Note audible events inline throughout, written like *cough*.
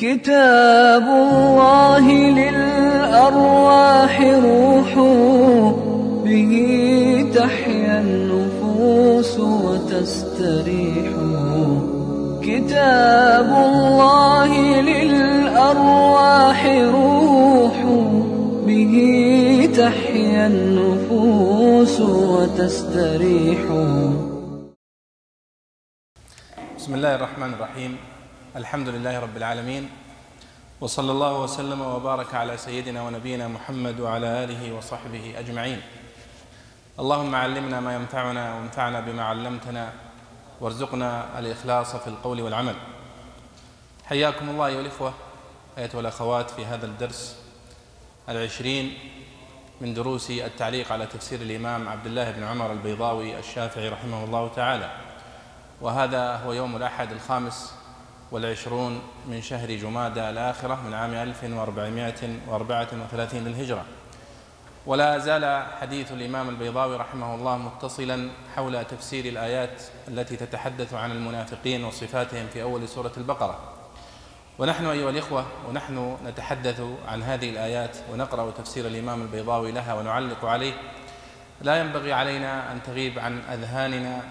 كتاب الله للأرواح روح به تحيا النفوس وتستريح. كتاب الله للأرواح روح به تحيا النفوس وتستريح. بسم الله الرحمن الرحيم. الحمد لله رب العالمين وصلى الله وسلم وبارك على سيدنا ونبينا محمد وعلى آله وصحبه أجمعين. اللهم علمنا ما ينفعنا وانفعنا بما علمتنا وارزقنا الإخلاص في القول والعمل. حياكم الله أيها الإخوة أيتها الأخوات في هذا الدرس العشرين من دروس التعليق على تفسير الإمام عبد الله بن عمر البيضاوي الشافعي رحمه الله تعالى. وهذا هو يوم الأحد الخامس والعشرون من شهر جمادى الآخرة من عام 1434 للهجرة. ولا زال حديث الإمام البيضاوي رحمه الله متصلا حول تفسير الآيات التي تتحدث عن المنافقين وصفاتهم في أول سورة البقرة. ونحن أيها الإخوة ونحن نتحدث عن هذه الآيات ونقرأ تفسير الإمام البيضاوي لها ونعلق عليه. لا ينبغي علينا أن تغيب عن أذهاننا.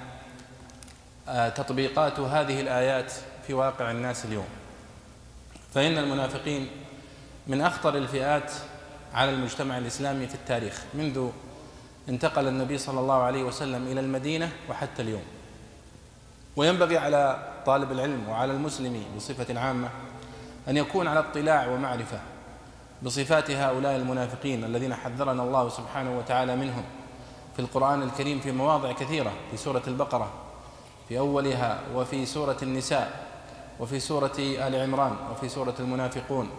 تطبيقات هذه الآيات في واقع الناس اليوم. فإن المنافقين من أخطر الفئات على المجتمع الإسلامي في التاريخ منذ انتقل النبي صلى الله عليه وسلم إلى المدينة وحتى اليوم. وينبغي على طالب العلم وعلى المسلم بصفة عامة أن يكون على اطلاع ومعرفة بصفات هؤلاء المنافقين الذين حذرنا الله سبحانه وتعالى منهم في القرآن الكريم في مواضع كثيرة في سورة البقرة في أولها وفي سورة النساء. وفي سورة آل عمران وفي سورة المنافقون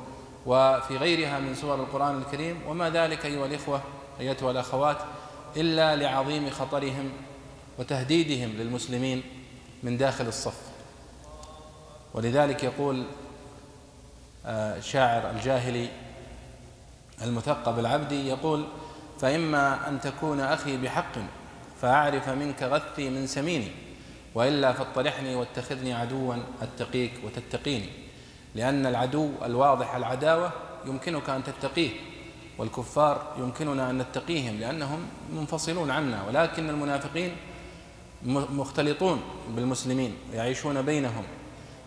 وفي غيرها من سور القرآن الكريم وما ذلك أيها الإخوة أيتها الأخوات إلا لعظيم خطرهم وتهديدهم للمسلمين من داخل الصف. ولذلك يقول شاعر الجاهلي المثقب العبدي يقول فإما أن تكون أخي بحق فأعرف منك غثي من سميني وإلا فاطرحني واتخذني عدوا أتقيك وتتقيني لأن العدو الواضح العداوة يمكنك أن تتقيه والكفار يمكننا أن نتقيهم لأنهم منفصلون عنا ولكن المنافقين مختلطون بالمسلمين يعيشون بينهم.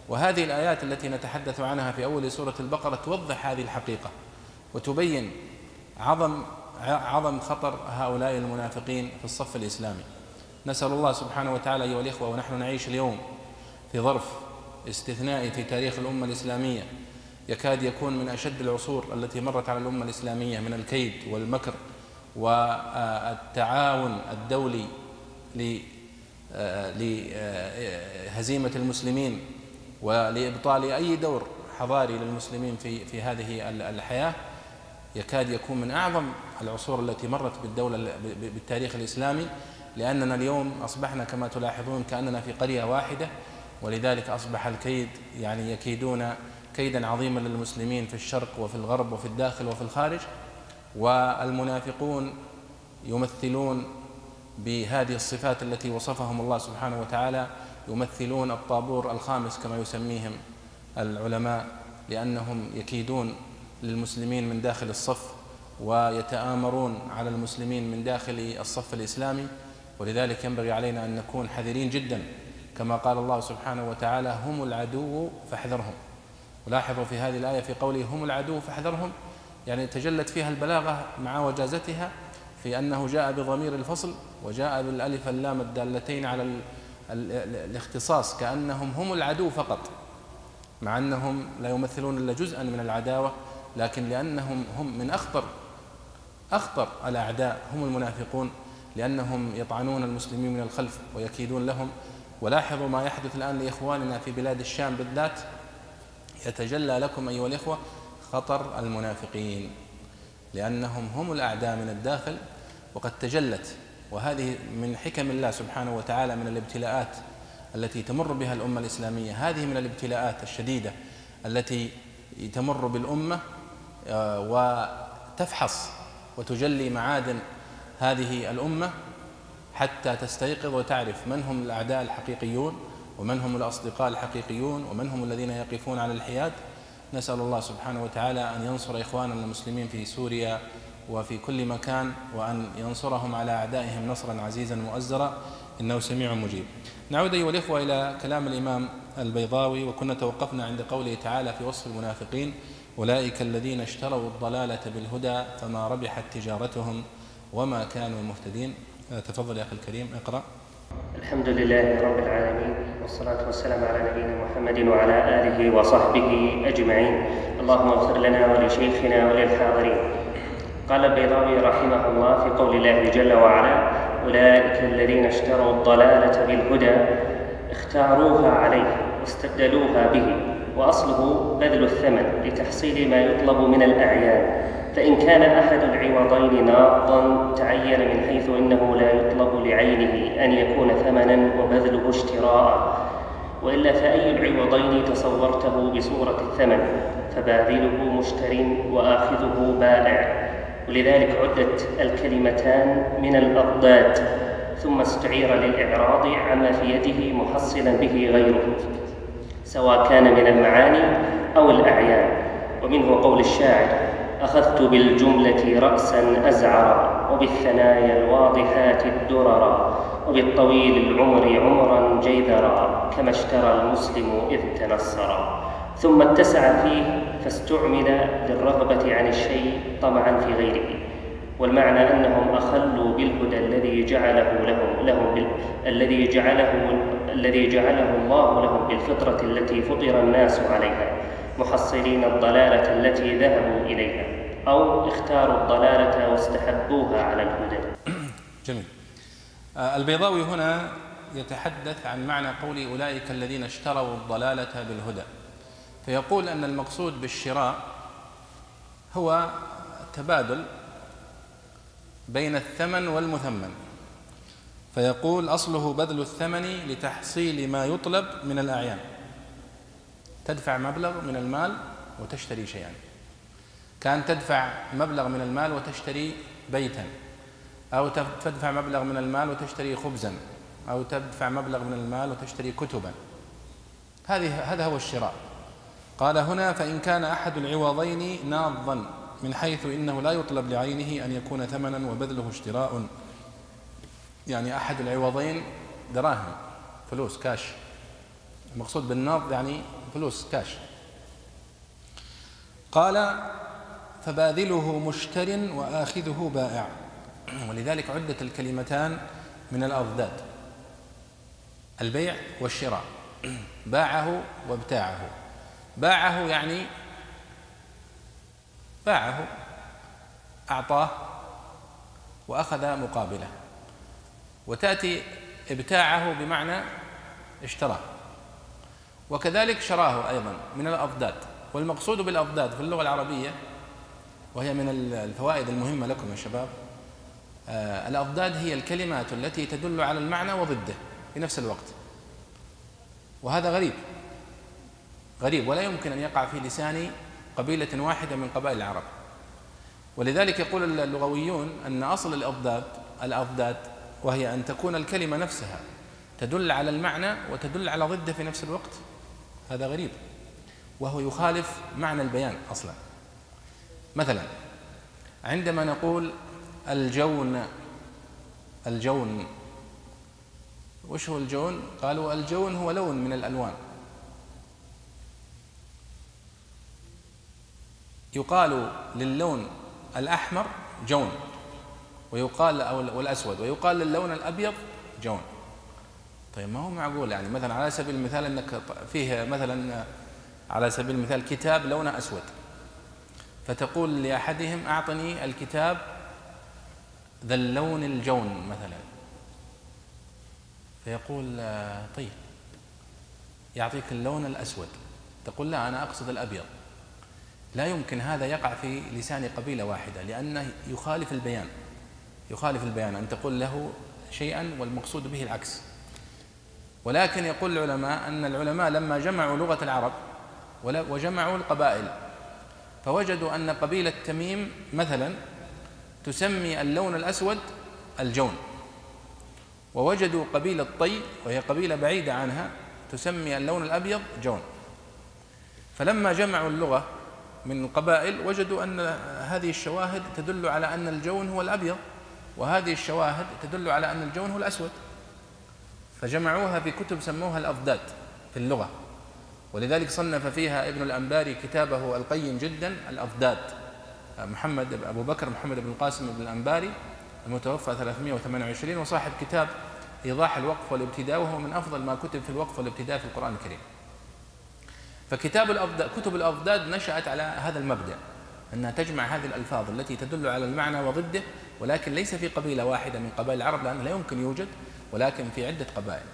وهذه الآيات التي نتحدث عنها في أول سورة البقرة توضح هذه الحقيقة وتبين عظم عظم خطر هؤلاء المنافقين في الصف الإسلامي. نسأل الله سبحانه وتعالى أيها الإخوة ونحن نعيش اليوم في ظرف استثنائي في تاريخ الأمة الإسلامية. يكاد يكون من أشد العصور التي مرت على الأمة الإسلامية من الكيد والمكر والتعاون الدولي لهزيمة المسلمين ولإبطال أي دور حضاري للمسلمين في في هذه الحياة. يكاد يكون من أعظم العصور التي مرت بالدولة بالتاريخ الإسلامي. لأننا اليوم أصبحنا كما تلاحظون كأننا في قرية واحدة ولذلك أصبح الكيد يعني يكيدون كيدا عظيما للمسلمين في الشرق وفي الغرب وفي الداخل وفي الخارج. والمنافقون يمثلون بهذه الصفات التي وصفهم الله سبحانه وتعالى يمثلون الطابور الخامس كما يسميهم العلماء لأنهم يكيدون للمسلمين من داخل الصف ويتآمرون على المسلمين من داخل الصف الإسلامي. ولذلك ينبغي علينا أن نكون حذرين جدا كما قال الله سبحانه وتعالى هم العدو فاحذرهم. ولاحظوا في هذه الآية في قوله هم العدو فاحذرهم. يعني تجلت فيها البلاغة مع وجازتها في أنه جاء بضمير الفصل وجاء بالألف اللام الدالتين على ال ال الاختصاص كأنهم هم العدو فقط مع أنهم لا يمثلون إلا جزءا من العداوة لكن لأنهم هم من أخطر أخطر الأعداء هم المنافقون. لأنهم يطعنون المسلمين من الخلف ويكيدون لهم. ولاحظوا ما يحدث الآن لإخواننا في بلاد الشام بالذات. يتجلى لكم أيها الإخوة خطر المنافقين لأنهم هم الأعداء من الداخل وقد تجلت. وهذه من حكم الله سبحانه وتعالى من الابتلاءات التي تمر بها الأمة الإسلامية. هذه من الابتلاءات الشديدة التي تمر بالأمة وتفحص وتجلي معادن هذه الأمة حتى تستيقظ وتعرف من هم الأعداء الحقيقيون ومن هم الأصدقاء الحقيقيون ومن هم الذين يقفون على الحياد. نسأل الله سبحانه وتعالى أن ينصر إخواننا المسلمين في سوريا وفي كل مكان وأن ينصرهم على أعدائهم نصرا عزيزا مؤزرا. إنه سميع مجيب. نعود أيها الإخوة إلى كلام الإمام البيضاوي وكنا توقفنا عند قوله تعالى في وصف المنافقين أولئك الذين اشتروا الضلالة بالهدى فما ربحت تجارتهم وما كانوا مهتدين. تفضل يا أخي الكريم اقرأ. الحمد لله رب العالمين والصلاة والسلام على نبينا محمد وعلى آله وصحبه أجمعين. اللهم اغفر لنا ولشيخنا وللحاضرين. قال البيضاوي رحمه الله في قول الله جل وعلا أولئك الذين اشتروا الضلالة بالهدى اختاروها عليه واستبدلوها به وأصله بذل الثمن لتحصيل ما يطلب من الأعيان. فإن كان أحد العوضين ناقضا تعين من حيث إنه لا يطلب لعينه أن يكون ثمنا وبذله اشتراء. وإلا فأي العوضين تصورته بصورة الثمن؟ فباذله مشتر وآخذه بائع. ولذلك عدت الكلمتان من الأضداد. ثم استعير للإعراض عما في يده محصلا به غيره سواء كان من المعاني أو الأعيان. ومنه قول الشاعر أخذت بالجملة رأسا أزعرا وبالثنايا الواضحات الدررا وبالطويل العمر عمرا جيذرا كما اشترى المسلم إذ تنصرا ثم اتسع فيه فاستعمل للرغبة عن الشيء طمعا في غيره. والمعنى أنهم أخلوا بالهدى الذي جعله لهم لهم الذي جعله الذي جعله الله لهم بالفطرة التي فطر الناس عليها. محصلين الضلالة التي ذهبوا إليها أو اختاروا الضلالة واستحبوها على الهدى. *coughs* جميل. آه، البيضاوي هنا يتحدث عن معنى قول أولئك الذين اشتروا الضلالة بالهدى. فيقول أن المقصود بالشراء هو تبادل بين الثمن والمثمن. فيقول أصله بذل الثمن لتحصيل ما يطلب من الأعيان. تدفع مبلغ من المال وتشتري شيئا. كان تدفع مبلغ من المال وتشتري بيتا أو تدفع مبلغ من المال وتشتري خبزا أو تدفع مبلغ من المال وتشتري كتبا. هذه هذا هو الشراء. قال هنا فإن كان أحد العوضين ناضا من حيث إنه لا يطلب لعينه أن يكون ثمنا وبذله اشتراء. يعني أحد العوضين دراهم فلوس كاش المقصود بالناض يعني فلوس كاش قال فباذله مشتر وآخذه بائع. ولذلك عدت الكلمتان من الأضداد البيع والشراء باعه وابتاعه. باعه يعني باعه أعطاه وأخذ مقابله. وتأتي ابتاعه بمعنى اشتراه. وكذلك شراه أيضا من الأضداد والمقصود بالأضداد في اللغة العربية وهي من الفوائد المهمة لكم يا شباب آه الأضداد هي الكلمات التي تدل على المعنى وضده في نفس الوقت. وهذا غريب غريب ولا يمكن أن يقع في لسان قبيلة واحدة من قبائل العرب. ولذلك يقول اللغويون أن أصل الأضداد الأضداد وهي أن تكون الكلمة نفسها تدل على المعنى وتدل على ضده في نفس الوقت. هذا غريب. وهو يخالف معنى البيان أصلا. مثلا عندما نقول الجون الجون وش هو الجون؟ قالوا الجون هو لون من الألوان. يقال للون الأحمر جون ويقال أو والأسود ويقال للون الأبيض جون. طيب ما هو معقول؟ يعني مثلا على سبيل المثال أنك فيه مثلا على سبيل المثال كتاب لونه أسود فتقول لأحدهم أعطني الكتاب ذا اللون الجون مثلا. فيقول طيب يعطيك اللون الأسود. تقول لا أنا أقصد الأبيض. لا يمكن هذا يقع في لسان قبيلة واحدة لأنه يخالف البيان. يخالف البيان. أن تقول له شيئا والمقصود به العكس. ولكن يقول العلماء أن العلماء لما جمعوا لغة العرب وجمعوا القبائل فوجدوا أن قبيلة تميم مثلا تسمي اللون الأسود الجون ووجدوا قبيلة طي وهي قبيلة بعيدة عنها تسمي اللون الأبيض جون. فلما جمعوا اللغة من القبائل وجدوا أن هذه الشواهد تدل على أن الجون هو الأبيض وهذه الشواهد تدل على أن الجون هو الأسود. فجمعوها في كتب سموها الأضداد في اللغة. ولذلك صنف فيها ابن الأنباري كتابه القيم جدا الأضداد محمد أبو بكر محمد بن القاسم بن الأنباري المتوفى 328 وصاحب كتاب إيضاح الوقف والابتداء وهو من أفضل ما كتب في الوقف والابتداء في القرآن الكريم. فكتاب الأضداد كتب الأضداد نشأت على هذا المبدأ أنها تجمع هذه الألفاظ التي تدل على المعنى وضده ولكن ليس في قبيلة واحدة من قبائل العرب لأنه لا يمكن يوجد ولكن في عدة قبائل.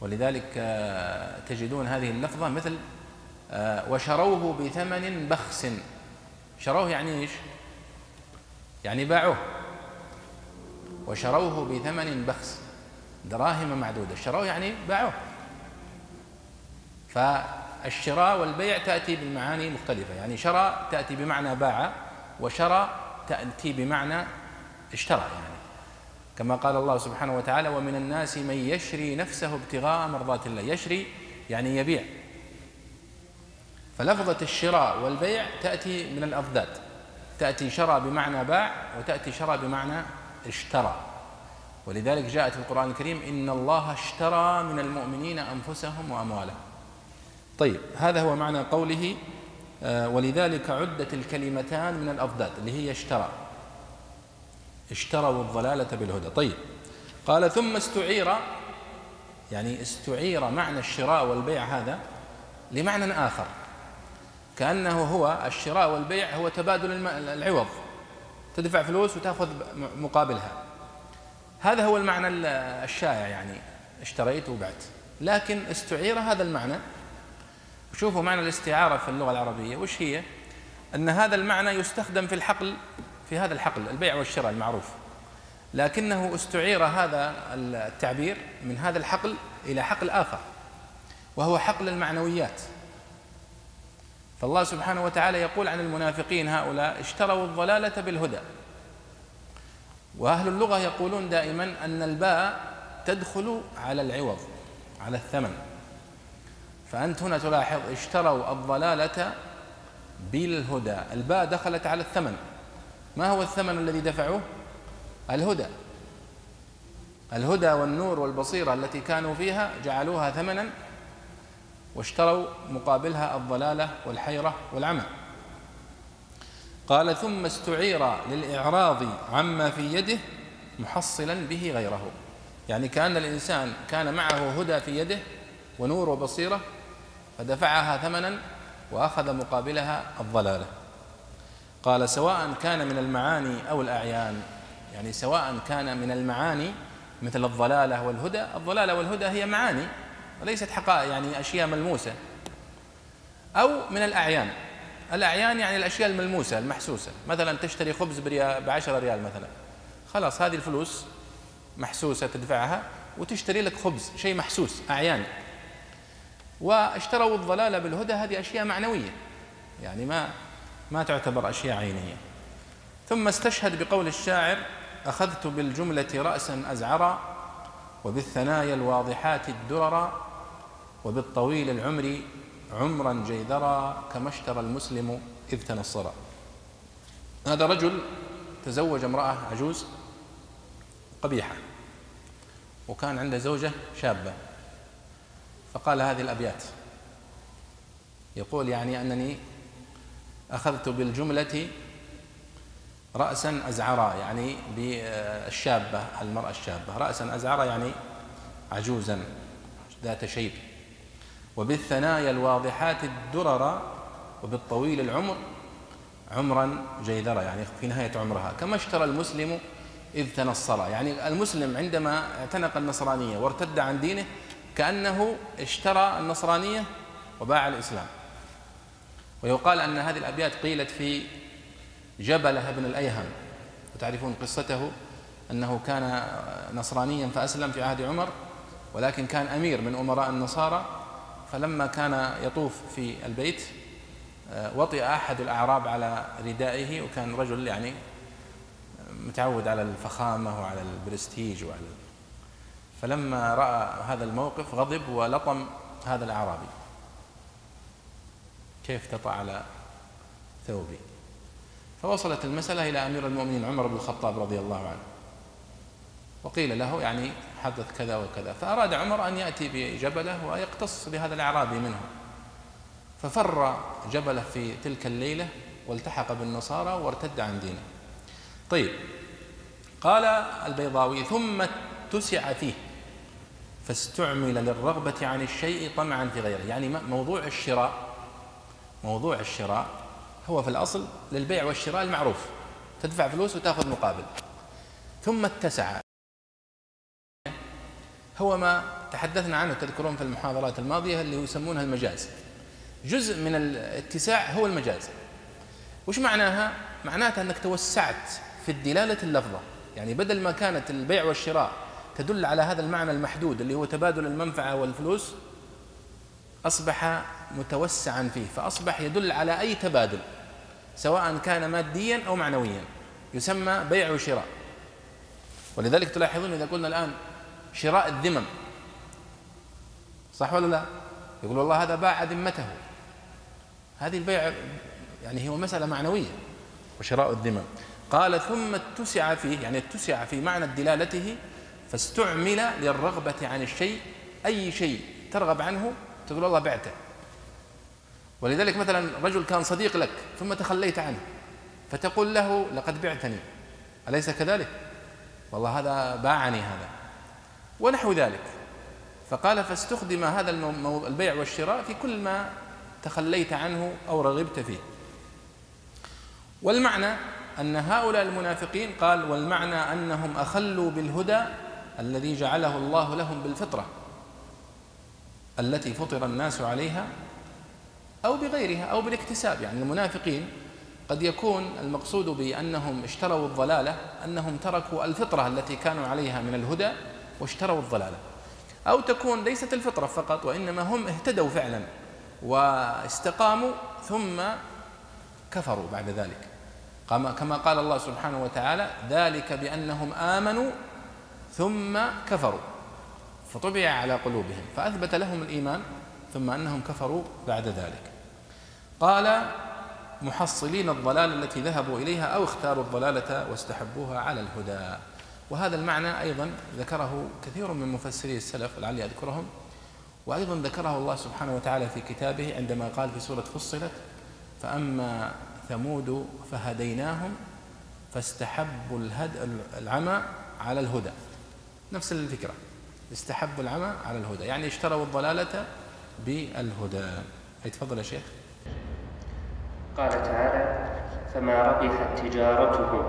ولذلك آه، تجدون هذه اللفظة مثل آه، وشروه بثمن بخس. شروه يعني إيش؟ يعني باعوه. وشروه بثمن بخس. دراهم معدودة. شروه يعني باعوه. فالشراء والبيع تأتي بالمعاني مختلفة. يعني شرى تأتي بمعنى باع وشرى تأتي بمعنى اشترى. يعني كما قال الله سبحانه وتعالى ومن الناس من يشري نفسه ابتغاء مرضات الله. يشري يعني يبيع. فلفظة الشراء والبيع تأتي من الأضداد تأتي شرى بمعنى باع وتأتي شرى بمعنى اشترى. ولذلك جاءت في القرآن الكريم إن الله اشترى من المؤمنين أنفسهم وأموالهم. طيب هذا هو معنى قوله آه، ولذلك عدت الكلمتان من الأضداد اللي هي اشترى. اشتروا الضلالة بالهدى. طيب. قال ثم استعير يعني استعير معنى الشراء والبيع هذا لمعنى آخر. كأنه هو الشراء والبيع هو تبادل العوض. تدفع فلوس وتأخذ مقابلها. هذا هو المعنى الشائع يعني. اشتريت وبعت. لكن استعير هذا المعنى. شوفوا معنى الاستعارة في اللغة العربية. وش هي؟ أن هذا المعنى يستخدم في الحقل في هذا الحقل البيع والشراء المعروف. لكنه استعير هذا التعبير من هذا الحقل إلى حقل آخر وهو حقل المعنويات. فالله سبحانه وتعالى يقول عن المنافقين هؤلاء اشتروا الضلالة بالهدى وأهل اللغة يقولون دائما أن الباء تدخل على العوض على الثمن. فأنت هنا تلاحظ اشتروا الضلالة بالهدى الباء دخلت على الثمن. ما هو الثمن الذي دفعوه؟ الهدى. الهدى والنور والبصيرة التي كانوا فيها جعلوها ثمنا واشتروا مقابلها الضلالة والحيرة والعمى. قال ثم استعير للإعراض عما في يده محصلا به غيره. يعني كأن الإنسان كان معه هدى في يده ونور وبصيرة فدفعها ثمنا وأخذ مقابلها الضلالة. قال سواء كان من المعاني أو الأعيان يعني سواء كان من المعاني مثل الضلالة والهدى الضلالة والهدى هي معاني وليست حقائق يعني أشياء ملموسة. أو من الأعيان الأعيان يعني الأشياء الملموسة المحسوسة. مثلا تشتري خبز بعشرة ريال مثلا. خلاص هذه الفلوس محسوسة تدفعها وتشتري لك خبز شيء محسوس أعيان. واشتروا الضلالة بالهدى هذه أشياء معنوية. يعني ما ما تعتبر أشياء عينية. ثم استشهد بقول الشاعر أخذت بالجملة رأسا أزعرا وبالثنايا الواضحات الدررا وبالطويل العمر عمرا جيذرا كما اشترى المسلم إذ تنصرا هذا رجل تزوج امرأة عجوز قبيحة وكان عنده زوجة شابة. فقال هذه الأبيات. يقول يعني أنني أخذت بالجملة رأسا أزعرا يعني بالشابة المرأة الشابة. رأسا أزعرا يعني عجوزا ذات شيب. وبالثنايا الواضحات الدرر وبالطويل العمر عمرا جيذرا يعني في نهاية عمرها. كما اشترى المسلم إذ تنصر. يعني المسلم عندما اعتنق النصرانية وارتد عن دينه كأنه اشترى النصرانية وباع الإسلام. ويقال أن هذه الأبيات قيلت في جبلة بن الأيهم. وتعرفون قصته؟ أنه كان نصرانيا فأسلم في عهد عمر ولكن كان أمير من أمراء النصارى. فلما كان يطوف في البيت آه، وطئ أحد الأعراب على ردائه وكان رجل يعني متعود على الفخامة وعلى البرستيج وعلى فلما رأى هذا الموقف غضب ولطم هذا الأعرابي. كيف تطع على ثوبي؟ فوصلت المسألة إلى أمير المؤمنين عمر بن الخطاب رضي الله عنه. وقيل له يعني حدث كذا وكذا. فأراد عمر أن يأتي بجبله ويقتص بهذا الأعرابي منه. ففر جبله في تلك الليلة والتحق بالنصارى وارتد عن دينه. طيب قال البيضاوي ثم اتسع فيه فاستعمل للرغبة عن الشيء طمعا في غيره. يعني موضوع الشراء. موضوع الشراء هو في الأصل للبيع والشراء المعروف. تدفع فلوس وتأخذ مقابل. ثم اتسع. هو ما تحدثنا عنه تذكرون في المحاضرات الماضية اللي يسمونها المجاز. جزء من الاتساع هو المجاز. وش معناها؟ معناتها أنك توسعت في الدلالة اللفظة. يعني بدل ما كانت البيع والشراء تدل على هذا المعنى المحدود اللي هو تبادل المنفعة والفلوس أصبح متوسعا فيه فأصبح يدل على أي تبادل سواء كان ماديا أو معنويا يسمى بيع وشراء. ولذلك تلاحظون إذا قلنا الآن شراء الذمم صح ولا لا؟ يقول والله هذا باع ذمته. هذه البيع يعني هو مسألة معنوية وشراء الذمم. قال ثم اتسع فيه يعني اتسع في معنى دلالته فاستعمل للرغبة عن الشيء أي شيء ترغب عنه تقول والله بعته. ولذلك مثلا رجل كان صديق لك ثم تخليت عنه فتقول له لقد بعتني. أليس كذلك؟ والله هذا باعني هذا. ونحو ذلك. فقال فاستخدم هذا البيع والشراء في كل ما تخليت عنه أو رغبت فيه. والمعنى أن هؤلاء المنافقين قال والمعنى أنهم أخلوا بالهدى الذي جعله الله لهم بالفطرة التي فطر الناس عليها أو بغيرها أو بالاكتساب. يعني المنافقين قد يكون المقصود بأنهم اشتروا الضلالة أنهم تركوا الفطرة التي كانوا عليها من الهدى واشتروا الضلالة. أو تكون ليست الفطرة فقط وإنما هم اهتدوا فعلا واستقاموا ثم كفروا بعد ذلك. كما قال الله سبحانه وتعالى ذلك بأنهم آمنوا ثم كفروا. فطبع على قلوبهم فأثبت لهم الإيمان ثم أنهم كفروا بعد ذلك. قال محصلين الضلال التي ذهبوا إليها أو اختاروا الضلالة واستحبوها على الهدى. وهذا المعنى أيضا ذكره كثير من مفسري السلف لعلي أذكرهم. وأيضا ذكره الله سبحانه وتعالى في كتابه عندما قال في سورة فصلت فأما ثمود فهديناهم فاستحبوا الهد العمى على الهدى. نفس الفكرة استحبوا العمى على الهدى يعني اشتروا الضلالة بالهدى. تفضل يا شيخ. قال تعالى فما ربحت تجارتهم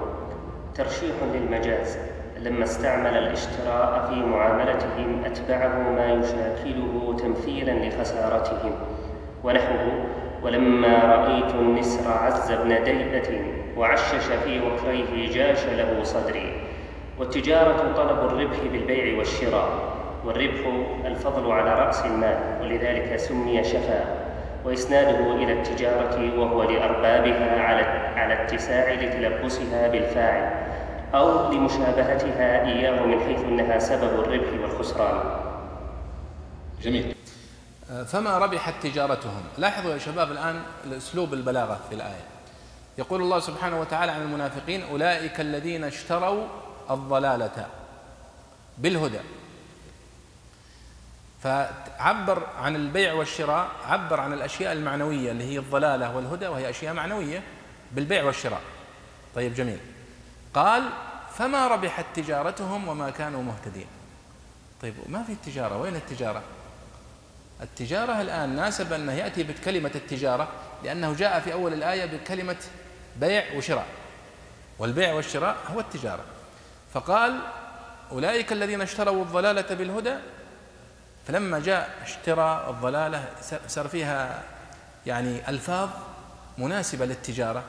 ترشيح للمجاز لما استعمل الاشتراء في معاملتهم أتبعه ما يشاكله تمثيلا لخسارتهم. ونحوه ولما رأيت النسر عز بن ديبة وعشش في وكريه جاش له صدري. والتجارة طلب الربح بالبيع والشراء والربح الفضل على رأس المال ولذلك سمي شفا وإسناده إلى التجارة وهو لأربابها على على اتساع لتلبسها بالفاعل أو لمشابهتها إياه من حيث أنها سبب الربح والخسران. جميل. فما ربحت تجارتهم؟ لاحظوا يا شباب الآن الأسلوب البلاغة في الآية. يقول الله سبحانه وتعالى عن المنافقين أولئك الذين اشتروا الضلالة بالهدى. فعبر عن البيع والشراء عبر عن الأشياء المعنوية اللي هي الضلالة والهدى وهي أشياء معنوية بالبيع والشراء. طيب جميل. قال فما ربحت تجارتهم وما كانوا مهتدين. طيب ما في التجارة؟ وين التجارة؟ التجارة الآن ناسب أنه يأتي بكلمة التجارة لأنه جاء في أول الآية بكلمة بيع وشراء. والبيع والشراء هو التجارة. فقال أولئك الذين اشتروا الضلالة بالهدى فلما جاء اشترى الضلالة صار فيها يعني ألفاظ مناسبة للتجارة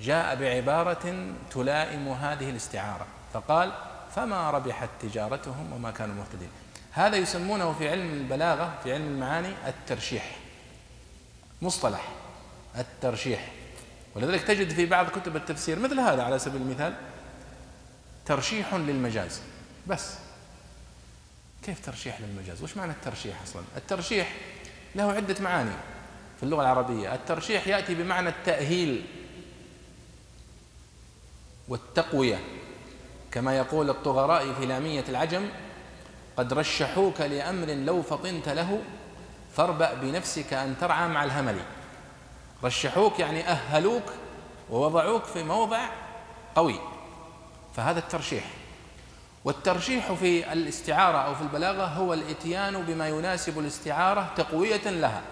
جاء بعبارة تلائم هذه الاستعارة فقال فما ربحت تجارتهم وما كانوا مهتدين. هذا يسمونه في علم البلاغة في علم المعاني الترشيح مصطلح الترشيح. ولذلك تجد في بعض كتب التفسير مثل هذا على سبيل المثال ترشيح للمجاز بس. كيف ترشيح للمجاز؟ وش معنى الترشيح أصلا؟ الترشيح له عدة معاني في اللغة العربية. الترشيح يأتي بمعنى التأهيل والتقوية. كما يقول الطغراء في لامية العجم قد رشحوك لأمر لو فطنت له فاربأ بنفسك أن ترعى مع الهمل. رشحوك يعني أهلوك ووضعوك في موضع قوي. فهذا الترشيح. والترشيح في الاستعارة أو في البلاغة هو الإتيان بما يناسب الاستعارة تقوية لها.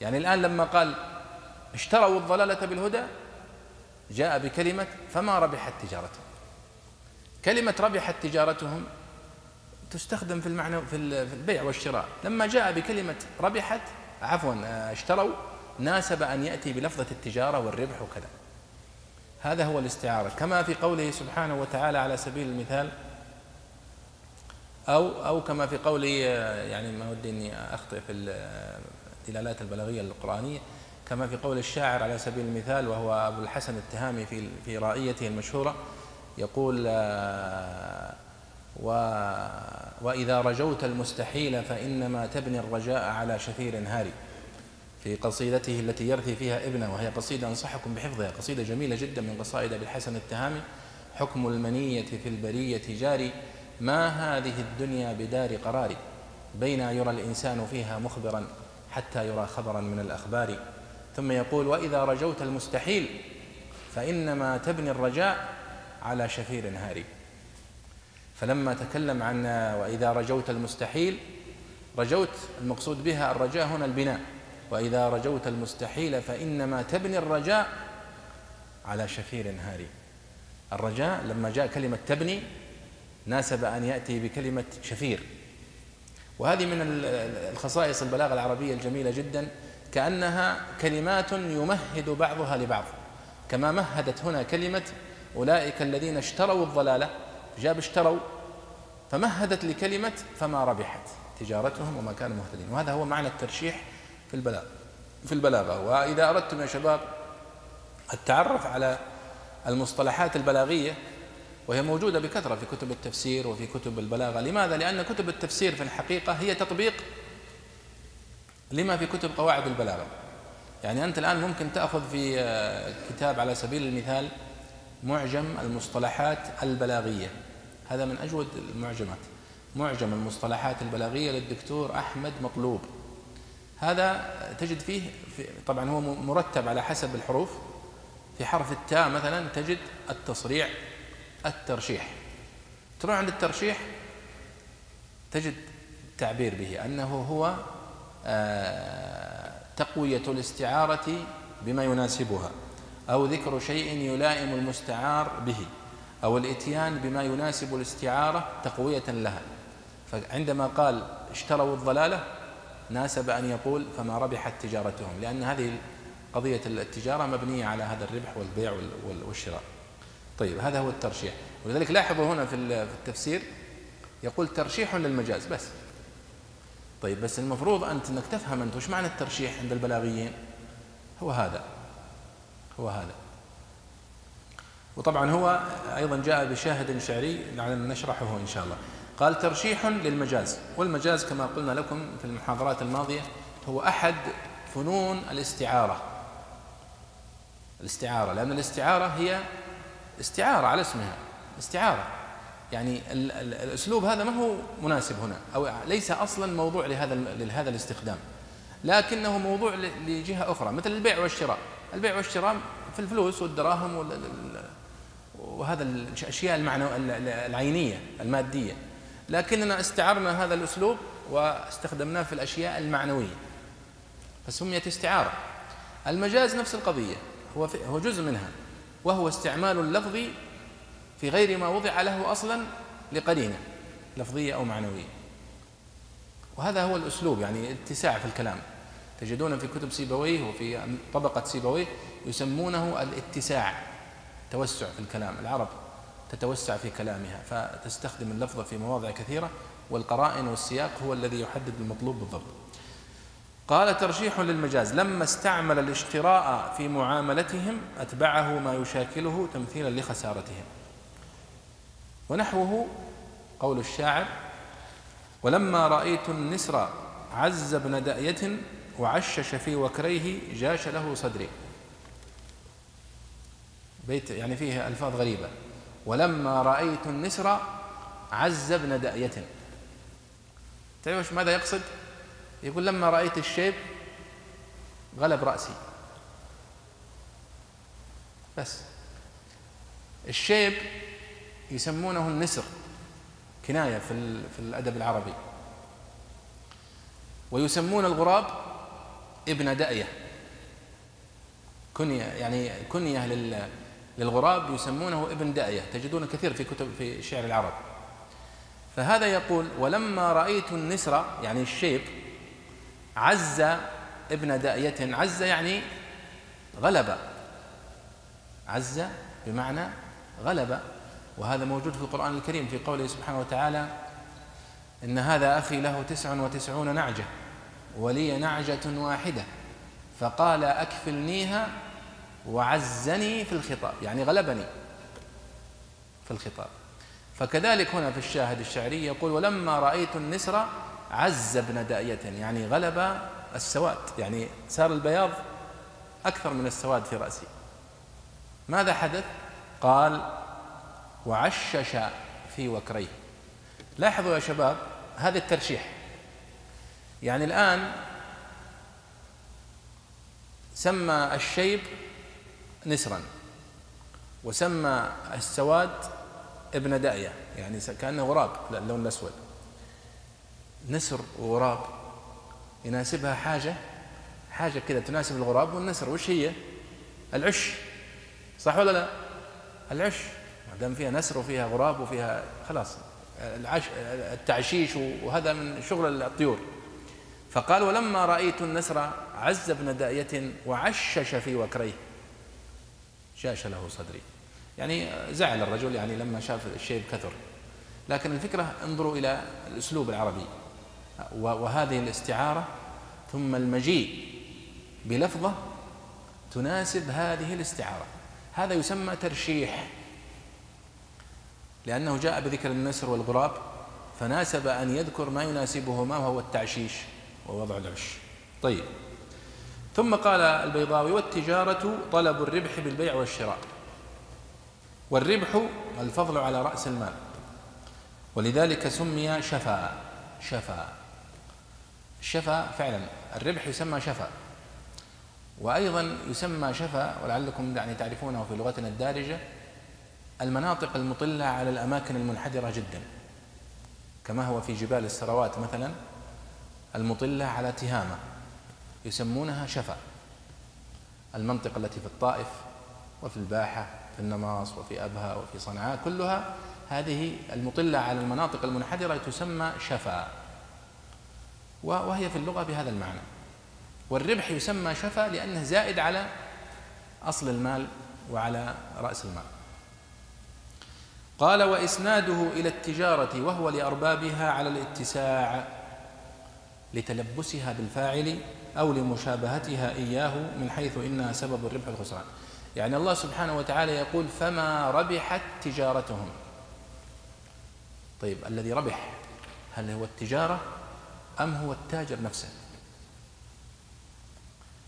يعني الآن لما قال اشتروا الضلالة بالهدى جاء بكلمة فما ربحت تجارتهم. كلمة ربحت تجارتهم تستخدم في المعنى في البيع والشراء. لما جاء بكلمة ربحت عفوا اشتروا ناسب أن يأتي بلفظة التجارة والربح وكذا. هذا هو الاستعارة. كما في قوله سبحانه وتعالى على سبيل المثال أو أو كما في قوله يعني ما ودي إني أخطئ في الدلالات البلاغية القرآنية كما في قول الشاعر على سبيل المثال وهو أبو الحسن التهامي في في رائيته المشهورة يقول و وإذا رجوت المستحيل فإنما تبني الرجاء على شفير هاري. في قصيدته التي يرثي فيها ابنه وهي قصيدة أنصحكم بحفظها قصيدة جميلة جدا من قصائد أبي الحسن التهامي. حكم المنية في البرية جاري ما هذه الدنيا بدار قرار؟ بين يرى الإنسان فيها مخبرا حتى يرى خبرا من الأخبار. ثم يقول وإذا رجوت المستحيل فإنما تبني الرجاء على شفير هاري. فلما تكلم عن وإذا رجوت المستحيل رجوت المقصود بها الرجاء هنا البناء. وإذا رجوت المستحيل فإنما تبني الرجاء على شفير هاري. الرجاء لما جاء كلمة تبني ناسب أن يأتي بكلمة شفير. وهذه من الخصائص البلاغة العربية الجميلة جدا كأنها كلمات يمهد بعضها لبعض. كما مهدت هنا كلمة أولئك الذين اشتروا الضلالة جاب اشتروا فمهدت لكلمة فما ربحت. تجارتهم وما كانوا مهتدين. وهذا هو معنى الترشيح في البلاغة. في البلاغة. وإذا أردتم يا شباب التعرف على المصطلحات البلاغية وهي موجودة بكثرة في كتب التفسير وفي كتب البلاغة. لماذا؟ لأن كتب التفسير في الحقيقة هي تطبيق لما في كتب قواعد البلاغة. يعني أنت الآن ممكن تأخذ في آه، كتاب على سبيل المثال معجم المصطلحات البلاغية. هذا من أجود المعجمات. معجم المصطلحات البلاغية للدكتور أحمد مطلوب. هذا تجد فيه في طبعا هو مرتب على حسب الحروف. في حرف التاء مثلا تجد التصريع الترشيح. تروح عند الترشيح تجد التعبير به أنه هو آه، تقوية الاستعارة بما يناسبها أو ذكر شيء يلائم المستعار به أو الإتيان بما يناسب الاستعارة تقوية لها. فعندما قال اشتروا الضلالة ناسب أن يقول فما ربحت تجارتهم لأن هذه قضية التجارة مبنية على هذا الربح والبيع والشراء. طيب هذا هو الترشيح. ولذلك لاحظوا هنا في التفسير يقول ترشيح للمجاز بس. طيب بس المفروض أنت أنك تفهم أنت وش معنى الترشيح عند البلاغيين؟ هو هذا. هو هذا. وطبعا هو أيضا جاء بشاهد شعري لعلنا نشرحه إن شاء الله. قال ترشيح للمجاز. والمجاز كما قلنا لكم في المحاضرات الماضية هو أحد فنون الاستعارة. الاستعارة لأن الاستعارة هي استعارة على اسمها. استعارة. يعني الأسلوب هذا ما هو مناسب هنا أو ليس أصلا موضوع لهذا لهذا الاستخدام لكنه موضوع لجهة أخرى مثل البيع والشراء. البيع والشراء في الفلوس والدراهم وهذا الأشياء العينية المادية. لكننا استعرنا هذا الأسلوب واستخدمناه في الأشياء المعنوية فسميت استعارة. المجاز نفس القضية هو هو جزء منها وهو استعمال اللفظ في غير ما وضع له أصلا لقرينة لفظية أو معنوية. وهذا هو الأسلوب يعني اتساع في الكلام. تجدون في كتب سيبويه وفي طبقة سيبويه يسمونه الاتساع توسع في الكلام العرب تتوسع في كلامها فتستخدم اللفظ في مواضع كثيرة والقرائن والسياق هو الذي يحدد المطلوب بالضبط. قال ترشيح للمجاز لما استعمل الاشتراء في معاملتهم أتبعه ما يشاكله تمثيلا لخسارتهم. ونحوه قول الشاعر ولما رأيت النسر عز ابن دأية وعشش في وكريه جاش له صدري. بيت يعني فيه ألفاظ غريبة. ولما رأيت النسر عز ابن دأية. تعرف ماذا يقصد؟ يقول لما رأيت الشيب غلب رأسي. بس. الشيب يسمونه النسر كناية في, في الأدب العربي. ويسمون الغراب ابن دأية. كنية يعني كنية للغراب يسمونه ابن دأية تجدون كثير في كتب في شعر العرب. فهذا يقول ولما رأيت النسر يعني الشيب عز ابن دأية عز يعني غلب. عز بمعنى غلب. وهذا موجود في القرآن الكريم في قوله سبحانه وتعالى إن هذا أخي له تسع وتسعون نعجة ولي نعجة واحدة فقال أكفلنيها وعزني في الخطاب يعني غلبني في الخطاب. فكذلك هنا في الشاهد الشعري يقول ولما رأيت النسر عز ابن دأية. يعني غلب السواد يعني صار البياض أكثر من السواد في رأسي. ماذا حدث؟ قال وعشش في وكريه. لاحظوا يا شباب هذا الترشيح. يعني الآن سمى الشيب نسرا. وسمى السواد ابن داية يعني كأنه غراب اللون الأسود. نسر وغراب يناسبها حاجة حاجة كذا تناسب الغراب والنسر. وش هي؟ العش. صح ولا لا؟ العش. ما دام فيها نسر وفيها غراب وفيها خلاص العش التعشيش وهذا من شغل الطيور. فقال ولما رأيت النسر عز ابن داية وعشش في وكريه شاش له صدري. يعني زعل الرجل يعني لما شاف الشيء كثر. لكن الفكرة انظروا إلى الأسلوب العربي. وهذه الاستعارة ثم المجيء بلفظة تناسب هذه الاستعارة. هذا يسمى ترشيح. لأنه جاء بذكر النسر والغراب فناسب أن يذكر ما يناسبهما وهو التعشيش ووضع العش. طيب. ثم قال البيضاوي والتجارة طلب الربح بالبيع والشراء. والربح الفضل على رأس المال. ولذلك سمي شفا شفا الشفا فعلا الربح يسمى شفا وأيضا يسمى شفا ولعلكم يعني تعرفونه في لغتنا الدارجة المناطق المطلة على الأماكن المنحدرة جدا. كما هو في جبال السروات مثلا المطلة على تهامة. يسمونها شفا المنطقة التي في الطائف وفي الباحة في النماص وفي أبها وفي صنعاء كلها هذه المطلة على المناطق المنحدرة تسمى شفا. وهي في اللغة بهذا المعنى. والربح يسمى شفا لأنه زائد على أصل المال وعلى رأس المال. قال وإسناده إلى التجارة وهو لأربابها على الاتساع لتلبسها بالفاعل أو لمشابهتها إياه من حيث إنها سبب الربح والخسران يعني الله سبحانه وتعالى يقول فما ربحت تجارتهم. طيب الذي ربح هل هو التجارة أم هو التاجر نفسه؟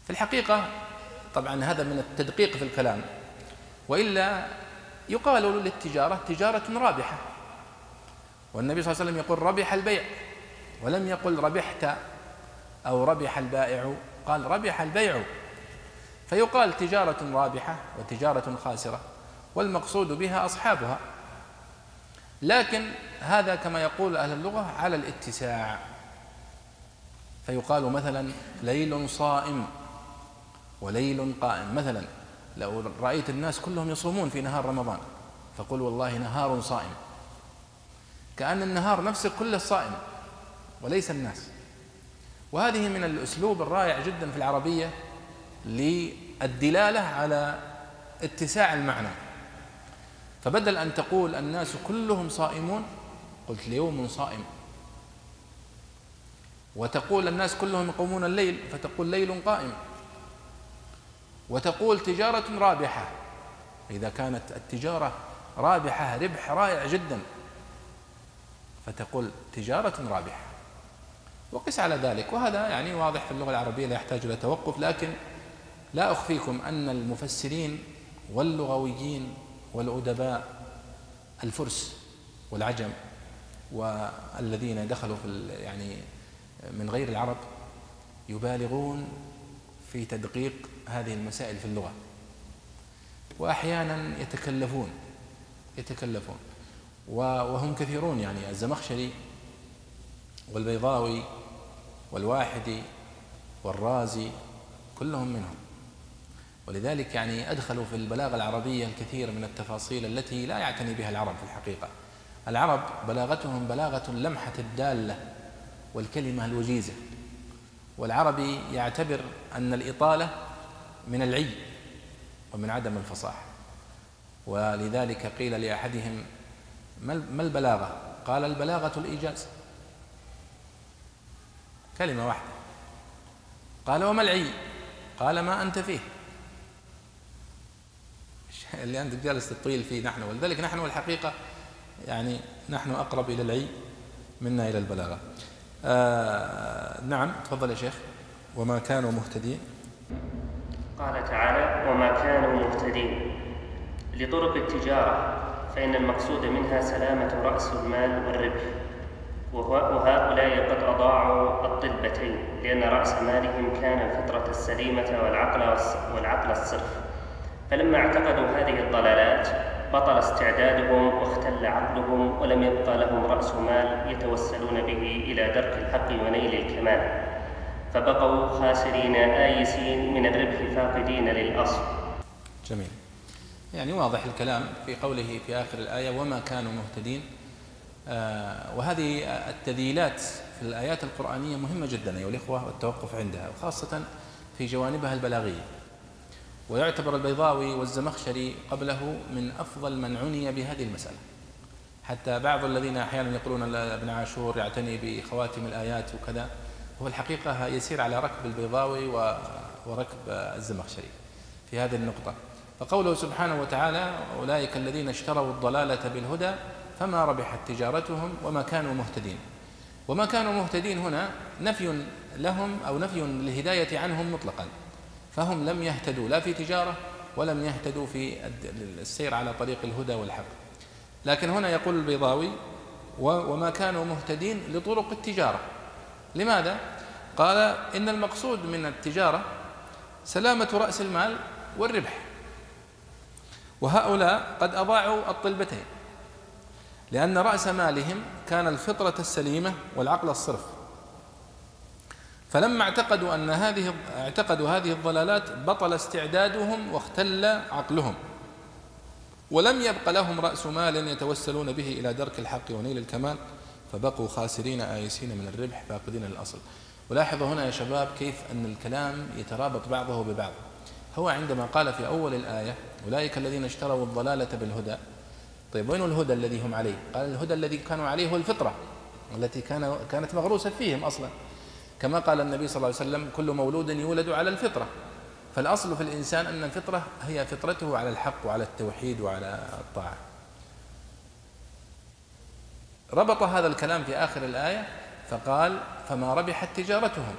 في الحقيقة طبعا هذا من التدقيق في الكلام. وإلا يقال للتجارة تجارة رابحة. والنبي صلى الله عليه وسلم يقول ربح البيع ولم يقل ربحت أو ربح البائع قال ربح البيع. فيقال تجارة رابحة وتجارة خاسرة والمقصود بها أصحابها. لكن هذا كما يقول أهل اللغة على الاتساع. فيقال مثلا ليل صائم وليل قائم. مثلا لو رأيت الناس كلهم يصومون في نهار رمضان فقل والله نهار صائم. كأن النهار نفسه كله صائم وليس الناس. وهذه من الأسلوب الرائع جدا في العربية للدلالة على اتساع المعنى. فبدل أن تقول الناس كلهم صائمون قلت ليوم صائم. وتقول الناس كلهم يقومون الليل فتقول ليل قائم. وتقول تجارة رابحة إذا كانت التجارة رابحة ربح رائع جدا. فتقول تجارة رابحة. وقس على ذلك. وهذا يعني واضح في اللغة العربية لا يحتاج إلى توقف لكن لا أخفيكم أن المفسرين واللغويين والأدباء الفرس والعجم والذين دخلوا في يعني من غير العرب يبالغون في تدقيق هذه المسائل في اللغة. وأحيانا يتكلفون يتكلفون. وهم كثيرون يعني. الزمخشري والبيضاوي والواحدي والرازي كلهم منهم. ولذلك يعني أدخلوا في البلاغة العربية الكثير من التفاصيل التي لا يعتني بها العرب في الحقيقة. العرب بلاغتهم بلاغة اللمحة الدالة والكلمة الوجيزة. والعربي يعتبر أن الإطالة من العي ومن عدم الفصاحة ولذلك قيل لأحدهم ما البلاغة؟ قال البلاغة الإيجاز. كلمة واحدة. قال وما العي قال ما أنت فيه. *laughs* اللي أنت جالس تطيل فيه نحن. ولذلك نحن الحقيقة يعني نحن أقرب إلى العي منا إلى البلاغة. آه نعم تفضل يا شيخ. وما كانوا مهتدين. قال تعالى وما كانوا مهتدين. لطرق التجارة فإن المقصود منها سلامة رأس المال والربح. وهؤلاء قد أضاعوا الطلبتين لأن رأس مالهم كان الفطرة السليمة والعقل والعقل الصرف. فلما اعتقدوا هذه الضلالات بطل استعدادهم واختل عقلهم ولم يبقى لهم رأس مال يتوسلون به إلى درك الحق ونيل الكمال. فبقوا خاسرين آيسين من الربح فاقدين للأصل. جميل. يعني واضح الكلام في قوله في آخر الآية وما كانوا مهتدين. وهذه التذييلات في الآيات القرآنية مهمة جدا أيها الإخوة والتوقف عندها وخاصة في جوانبها البلاغية. ويعتبر البيضاوي والزمخشري قبله من أفضل من عني بهذه المسألة. حتى بعض الذين أحيانا يقولون ابن عاشور يعتني بخواتم الآيات وكذا هو الحقيقة يسير على ركب البيضاوي وركب الزمخشري في هذه النقطة. فقوله سبحانه وتعالى أولئك الذين اشتروا الضلالة بالهدى فما ربحت تجارتهم وما كانوا مهتدين. وما كانوا مهتدين هنا نفي لهم أو نفي للهداية عنهم مطلقا. فهم لم يهتدوا لا في تجارة ولم يهتدوا في السير على طريق الهدى والحق. لكن هنا يقول البيضاوي وما كانوا مهتدين لطرق التجارة. لماذا؟ قال إن المقصود من التجارة سلامة رأس المال والربح. وهؤلاء قد أضاعوا الطلبتين. لأن رأس مالهم كان الفطرة السليمة والعقل الصرف. فلما اعتقدوا أن هذه اعتقدوا هذه الضلالات بطل استعدادهم واختل عقلهم. ولم يبق لهم رأس مال يتوسلون به إلى درك الحق ونيل الكمال فبقوا خاسرين آيسين من الربح فاقدين الأصل. ولاحظوا هنا يا شباب كيف أن الكلام يترابط بعضه ببعض. هو عندما قال في أول الآية أولئك الذين اشتروا الضلالة بالهدى طيب وين الهدى الذي هم عليه؟ قال الهدى الذي كانوا عليه هو الفطرة التي كان كانت مغروسة فيهم أصلا. كما قال النبي صلى الله عليه وسلم كل مولود يولد على الفطرة. فالأصل في الإنسان أن الفطرة هي فطرته على الحق وعلى التوحيد وعلى الطاعة. ربط هذا الكلام في آخر الآية فقال فما ربحت تجارتهم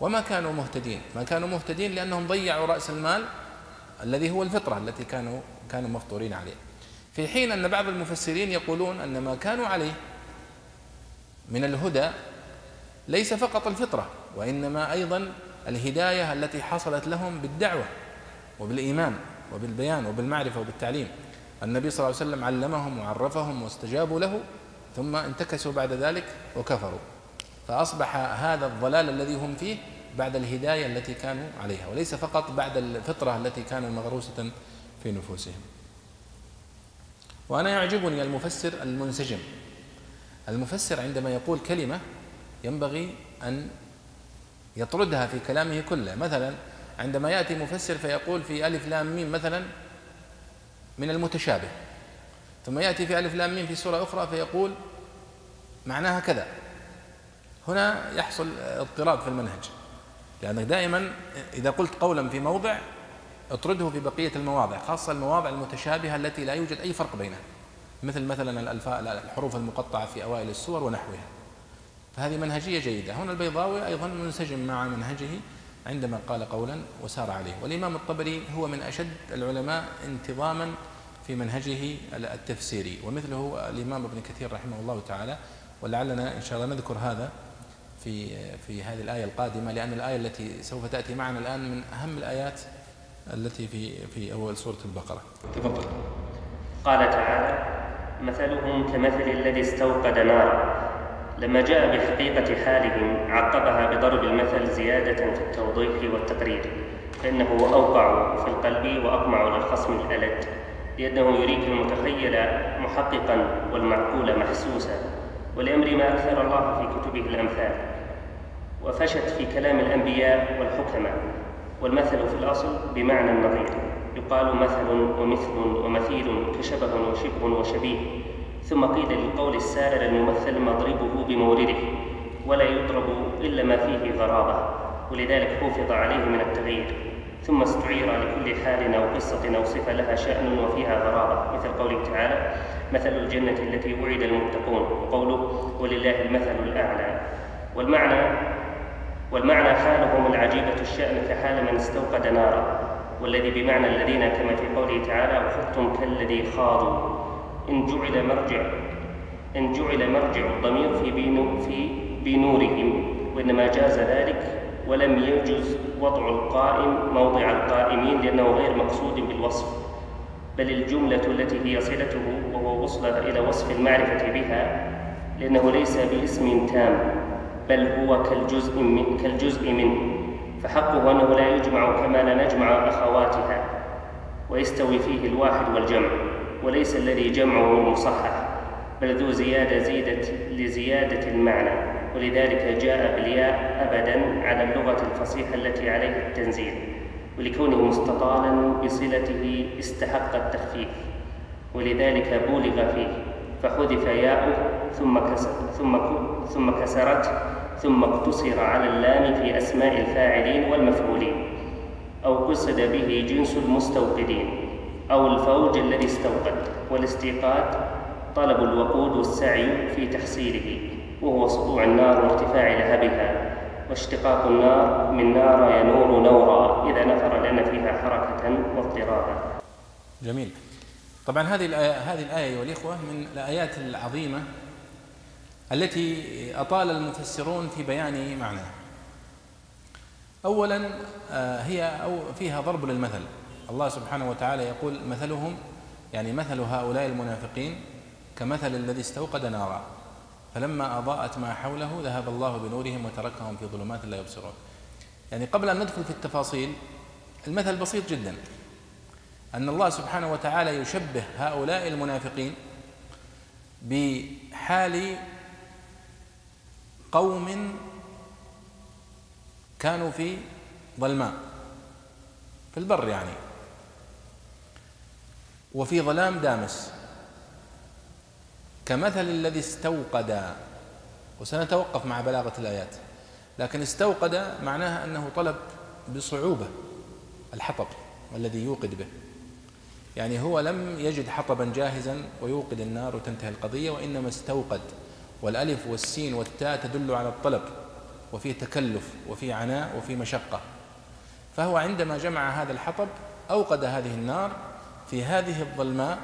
وما كانوا مهتدين. ما كانوا مهتدين لأنهم ضيعوا رأس المال الذي هو الفطرة التي كانوا كانوا مفطورين عليه. في حين أن بعض المفسرين يقولون أن ما كانوا عليه من الهدى ليس فقط الفطرة وإنما أيضا الهداية التي حصلت لهم بالدعوة وبالإيمان وبالبيان وبالمعرفة وبالتعليم. النبي صلى الله عليه وسلم علمهم وعرفهم واستجابوا له ثم انتكسوا بعد ذلك وكفروا. فأصبح هذا الضلال الذي هم فيه بعد الهداية التي كانوا عليها وليس فقط بعد الفطرة التي كانوا مغروسة في نفوسهم. وأنا يعجبني المفسر المنسجم. المفسر عندما يقول كلمة ينبغي أن يطردها في كلامه كله. مثلا عندما يأتي مفسر فيقول في ألف لام ميم مثلا من المتشابه. ثم يأتي في ألف لام ميم في سورة أخرى فيقول معناها كذا. هنا يحصل اضطراب في المنهج. لأنك دائما إذا قلت قولا في موضع اطرده في بقية المواضع خاصة المواضع المتشابهة التي لا يوجد أي فرق بينها. مثل مثلا الحروف المقطعة في أوائل السور ونحوها. فهذه منهجية جيدة. هنا البيضاوي أيضا منسجم مع منهجه عندما قال قولا وسار عليه. والإمام الطبري هو من أشد العلماء انتظاما في منهجه التفسيري. ومثله الإمام ابن كثير رحمه الله تعالى. ولعلنا إن شاء الله نذكر هذا في في هذه الآية القادمة لأن الآية التي سوف تأتي معنا الآن من أهم الآيات التي في في أول سورة البقرة. تفضل. قال تعالى مثلهم كمثل الذي استوقد نارا لما جاء بحقيقة حالهم عقبها بضرب المثل زيادة في التوضيح والتقرير فإنه أوقع في القلب وأقمع للخصم الألد لأنه يريك المتخيل محققا والمعقول محسوسا ولأمر ما أكثر الله في كتبه الأمثال وفشت في كلام الأنبياء والحكماء والمثل في الأصل بمعنى النظير. يقال مثل ومثل ومثيل كشبه وشبه وشبيه ثم قيل للقول السائر الممثل مضربه بمورده ولا يضرب إلا ما فيه غرابة ولذلك حفظ عليه من التغيير. ثم استعير لكل حال أو قصة أو صفة لها شأن وفيها غرابة. مثل قوله تعالى مثل الجنة التي وعد المتقون. وقوله ولله المثل الأعلى. والمعنى والمعنى حالهم العجيبة الشأن كحال من استوقد نارا. والذي بمعنى الذين كما في قوله تعالى وخذتم كالذي خاضوا. إن جعل مرجع إن جعل مرجع الضمير في بينو في بنورهم وإنما جاز ذلك ولم يجز وضع القائم موضع القائمين لأنه غير مقصود بالوصف. بل الجملة التي هي صلته وهو وصلها إلى وصف المعرفة بها لأنه ليس باسم تام. بل هو كالجزء من كالجزء منه. فحقه أنه لا يجمع كما لا نجمع أخواتها ويستوي فيه الواحد والجمع وليس الذي جمعه مصحح بل ذو زيادة زيدت لزيادة المعنى. ولذلك جاء بالياء أبدا على اللغة الفصيحة التي عليها التنزيل ولكونه مستطالا بصلته استحق التخفيف. ولذلك بولغ فيه فحذف ياؤه ثم كسر ثم ثم كسرت ثم اقتصر على اللام في أسماء الفاعلين والمفعولين أو قصد به جنس المستوقدين أو الفوج الذي استوقد والاستيقاظ طلب الوقود والسعي في تحصيله وهو سطوع النار وارتفاع لهبها واشتقاق النار من نار ينور نورا إذا نفر لنا فيها حركة واضطرابا. جميل. طبعا هذه الآية هذه الآية أيها الإخوة من الآيات العظيمة التي أطال المفسرون في بيان معناها أولا آه، هي أو فيها ضرب للمثل. الله سبحانه وتعالى يقول مثلهم يعني مثل هؤلاء المنافقين كمثل الذي استوقد نارا. فلما أضاءت ما حوله ذهب الله بنورهم وتركهم في ظلمات لا يبصرون. يعني قبل أن ندخل في التفاصيل المثل بسيط جدا. أن الله سبحانه وتعالى يشبه هؤلاء المنافقين بحال قوم كانوا في ظلماء في البر يعني. وفي ظلام دامس. كمثل الذي استوقد وسنتوقف مع بلاغة الآيات لكن استوقد معناها أنه طلب بصعوبة الحطب الذي يوقد به. يعني هو لم يجد حطبا جاهزا ويوقد النار وتنتهي القضية وإنما استوقد. والألف والسين والتاء تدل على الطلب وفي تكلف وفي عناء وفي مشقة. فهو عندما جمع هذا الحطب أوقد هذه النار في هذه الظلماء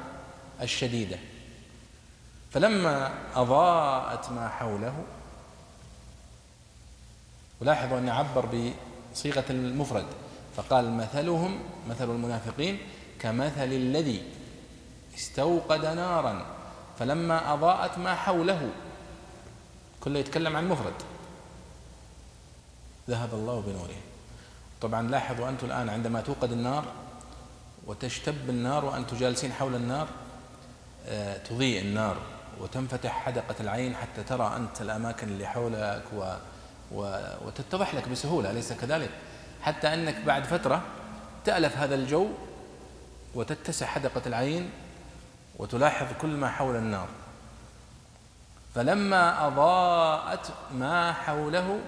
الشديدة. فلما أضاءت ما حوله ولاحظوا أن عبر بصيغة المفرد فقال مثلهم مثل المنافقين كمثل الذي استوقد نارا فلما أضاءت ما حوله كله يتكلم عن مفرد. ذهب الله بنوره. طبعا لاحظوا أنتم الآن عندما توقد النار وتشتب النار وأنتم جالسين حول النار آه، تضيء النار وتنفتح حدقة العين حتى ترى أنت الأماكن اللي حولك و و وتتضح لك بسهولة أليس كذلك؟ حتى أنك بعد فترة تألف هذا الجو وتتسع حدقة العين وتلاحظ كل ما حول النار. فلما أضاءت ما حوله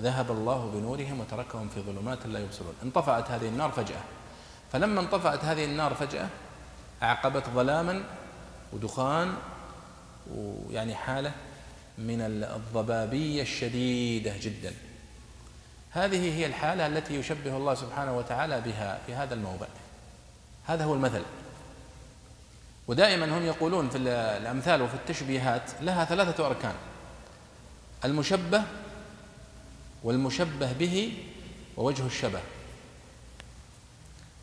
ذهب الله بنورهم وتركهم في ظلمات لا يبصرون. انطفأت هذه النار فجأة. فلما انطفأت هذه النار فجأة أعقبت ظلاما ودخان ويعني حالة من الضبابية الشديدة جدا. هذه هي الحالة التي يشبه الله سبحانه وتعالى بها في هذا الموضع. هذا هو المثل. ودائما هم يقولون في الأمثال وفي التشبيهات لها ثلاثة أركان. المشبه والمشبه به ووجه الشبه.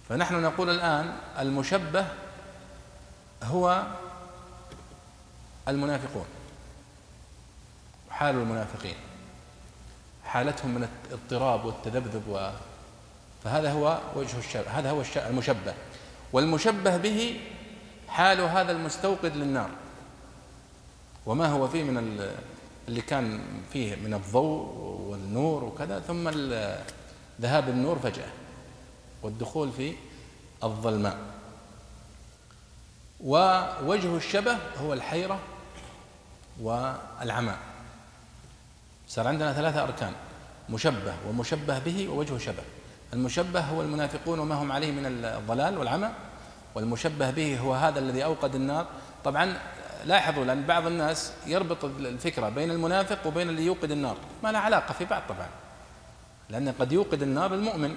فنحن نقول الآن المشبه هو المنافقون حال المنافقين حالتهم من الاضطراب والتذبذب و فهذا هو وجه الشبه هذا هو المشبه. والمشبه به حال هذا المستوقد للنار. وما هو فيه من اللي كان فيه من الضوء والنور وكذا ثم ذهاب النور فجأة والدخول في الظلماء. ووجه الشبه هو الحيرة والعمى. صار عندنا ثلاثة أركان مشبه ومشبه به ووجه شبه. المشبه هو المنافقون وما هم عليه من الضلال والعمى والمشبه به هو هذا الذي أوقد النار. طبعا لاحظوا لأن بعض الناس يربط الفكرة بين المنافق وبين اللي يوقد النار. ما لها علاقة في بعض طبعا لأن قد يوقد النار المؤمن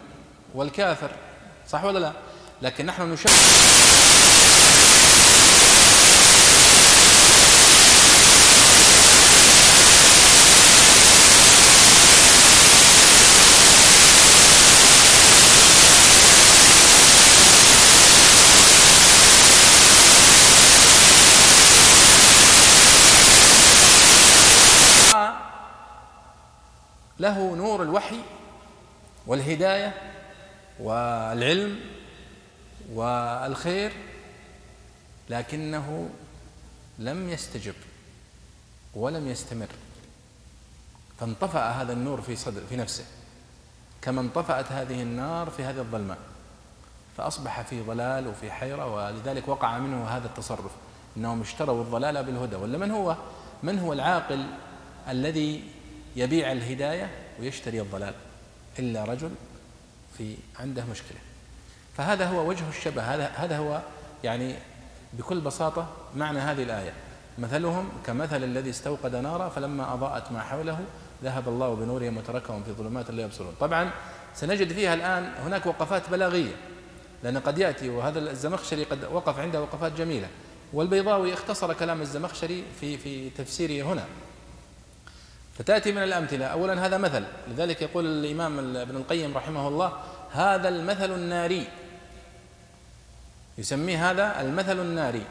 والكافر صح ولا لا؟ لكن نحن نشبه له نور الوحي والهداية والعلم والخير لكنه لم يستجب ولم يستمر. فانطفأ هذا النور في صدر في نفسه كما انطفأت هذه النار في هذه الظلماء فأصبح في ضلال وفي حيرة ولذلك وقع منه هذا التصرف إنهم اشتروا الضلال بالهدى. ولا من هو؟ من هو العاقل الذي يبيع الهداية ويشتري الضلال إلا رجل في عنده مشكلة. فهذا هو وجه الشبه هذا هذا هو يعني بكل بساطة معنى هذه الآية. مثلهم كمثل الذي استوقد نارا فلما أضاءت ما حوله ذهب الله بنورهم وتركهم في ظلمات لا يبصرون. طبعا سنجد فيها الآن هناك وقفات بلاغية لأن قد يأتي وهذا الزمخشري قد وقف عنده وقفات جميلة. والبيضاوي اختصر كلام الزمخشري في في تفسيره هنا. فتأتي من الأمثلة. أولا هذا مثل. لذلك يقول الإمام ابن القيم رحمه الله هذا المثل الناري. يسميه هذا المثل الناري.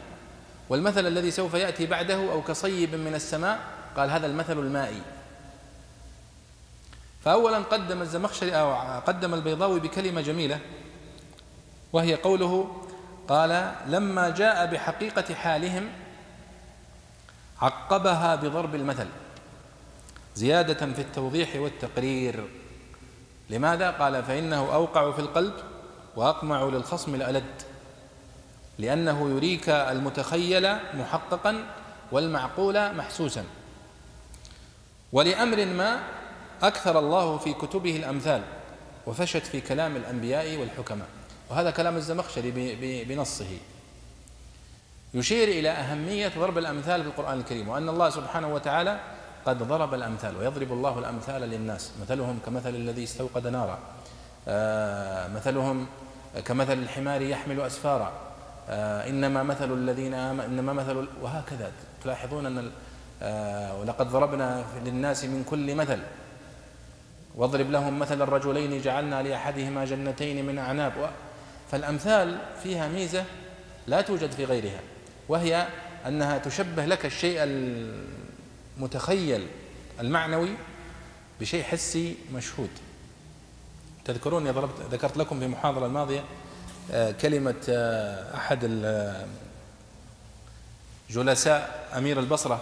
والمثل الذي سوف يأتي بعده أو كصيب من السماء قال هذا المثل المائي. فأولا قدم الزمخشري أو قدم البيضاوي بكلمة جميلة وهي قوله قال لما جاء بحقيقة حالهم عقبها بضرب المثل. زيادة في التوضيح والتقرير. لماذا؟ قال فإنه أوقع في القلب وأقمع للخصم الألد لأنه يريك المتخيل محققا والمعقول محسوسا. ولأمر ما أكثر الله في كتبه الأمثال وفشت في كلام الأنبياء والحكماء. وهذا كلام الزمخشري بنصه. يشير إلى أهمية ضرب الأمثال في القرآن الكريم وأن الله سبحانه وتعالى قد ضرب الأمثال ويضرب الله الأمثال للناس. مثلهم كمثل الذي استوقد نارا. آه، مثلهم كمثل الحمار يحمل أسفارا. آه، إنما مثل الذين آمنوا إنما مثل وهكذا. تلاحظون أن آه، ولقد ضربنا للناس من كل مثل. واضرب لهم مثل الرجلين جعلنا لأحدهما جنتين من أعناب. فالأمثال فيها ميزة لا توجد في غيرها وهي أنها تشبه لك الشيء المتخيل المعنوي بشيء حسي مشهود. تذكرون ضربت ذكرت لكم في المحاضرة الماضية آه، كلمة آه، أحد جلساء أمير البصرة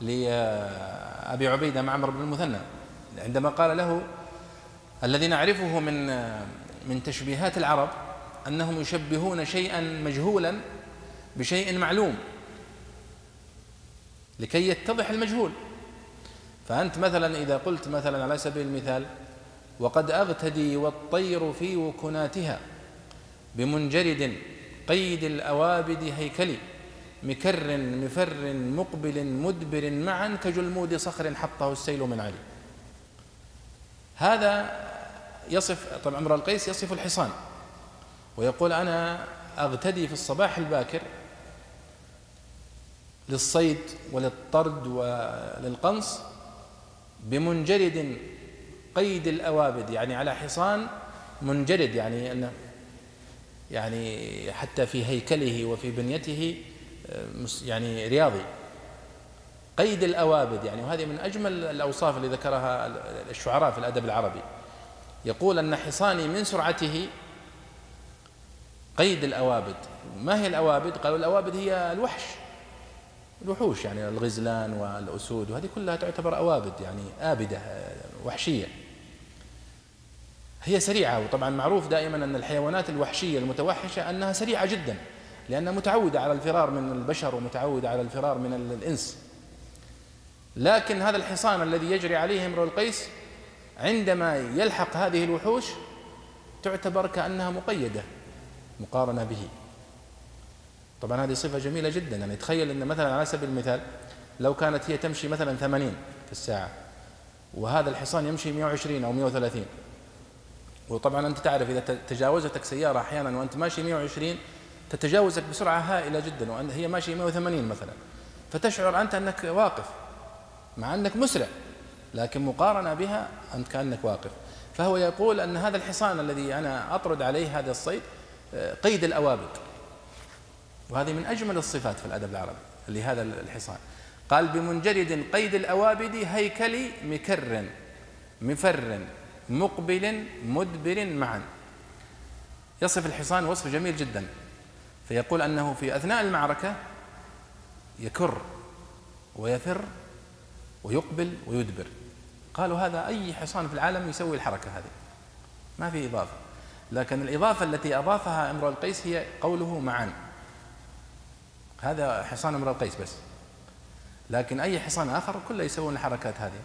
لأبي عبيدة معمر بن المثنى. عندما قال له الذي نعرفه من من تشبيهات العرب أنهم يشبهون شيئا مجهولا بشيء معلوم. لكي يتضح المجهول. فأنت مثلا إذا قلت مثلا على سبيل المثال وقد أغتدي والطير في وكناتها بمنجرد قيد الأوابد هيكلي مكر مفر مقبل مدبر معا كجلمود صخر حطه السيل من علي. هذا يصف طبعا امرؤ القيس يصف الحصان ويقول أنا أغتدي في الصباح الباكر للصيد وللطرد وللقنص بمنجرد قيد الأوابد يعني على حصان منجرد يعني أنه يعني حتى في هيكله وفي بنيته يعني رياضي. قيد الأوابد يعني وهذه من أجمل الأوصاف اللي ذكرها الشعراء في الأدب العربي. يقول أن حصاني من سرعته قيد الأوابد. ما هي الأوابد؟ قالوا الأوابد هي الوحش. الوحوش يعني الغزلان والأسود وهذه كلها تعتبر أوابد يعني آبدة وحشية. هي سريعة وطبعا معروف دائما أن الحيوانات الوحشية المتوحشة أنها سريعة جدا لأنها متعودة على الفرار من البشر ومتعودة على الفرار من الإنس. لكن هذا الحصان الذي يجري عليه امرؤ القيس عندما يلحق هذه الوحوش تعتبر كأنها مقيدة مقارنة به. طبعا هذه صفة جميلة جدا. يعني تخيل أن مثلا على سبيل المثال لو كانت هي تمشي مثلا 80 في الساعة وهذا الحصان يمشي 120 أو 130 وطبعا أنت تعرف إذا تجاوزتك سيارة أحيانا وأنت ماشي 120 تتجاوزك بسرعة هائلة جدا وهي ماشية 180 مثلا. فتشعر أنت أنك واقف مع أنك مسرع لكن مقارنة بها أنت كأنك واقف. فهو يقول أن هذا الحصان الذي أنا أطرد عليه هذا الصيد آه، قيد الأوابد وهذه من أجمل الصفات في الأدب العربي لهذا الحصان قال بمنجرد قيد الأوابد هيكلي مكر مفر مقبل مدبر معا. يصف الحصان وصف جميل جدا. فيقول أنه في أثناء المعركة يكر ويفر ويقبل ويدبر. قالوا هذا أي حصان في العالم يسوي الحركة هذه؟ ما في إضافة. لكن الإضافة التي أضافها إمرؤ القيس هي قوله معا. هذا حصان امرؤ القيس بس. لكن أي حصان آخر كله يسوون الحركات هذه.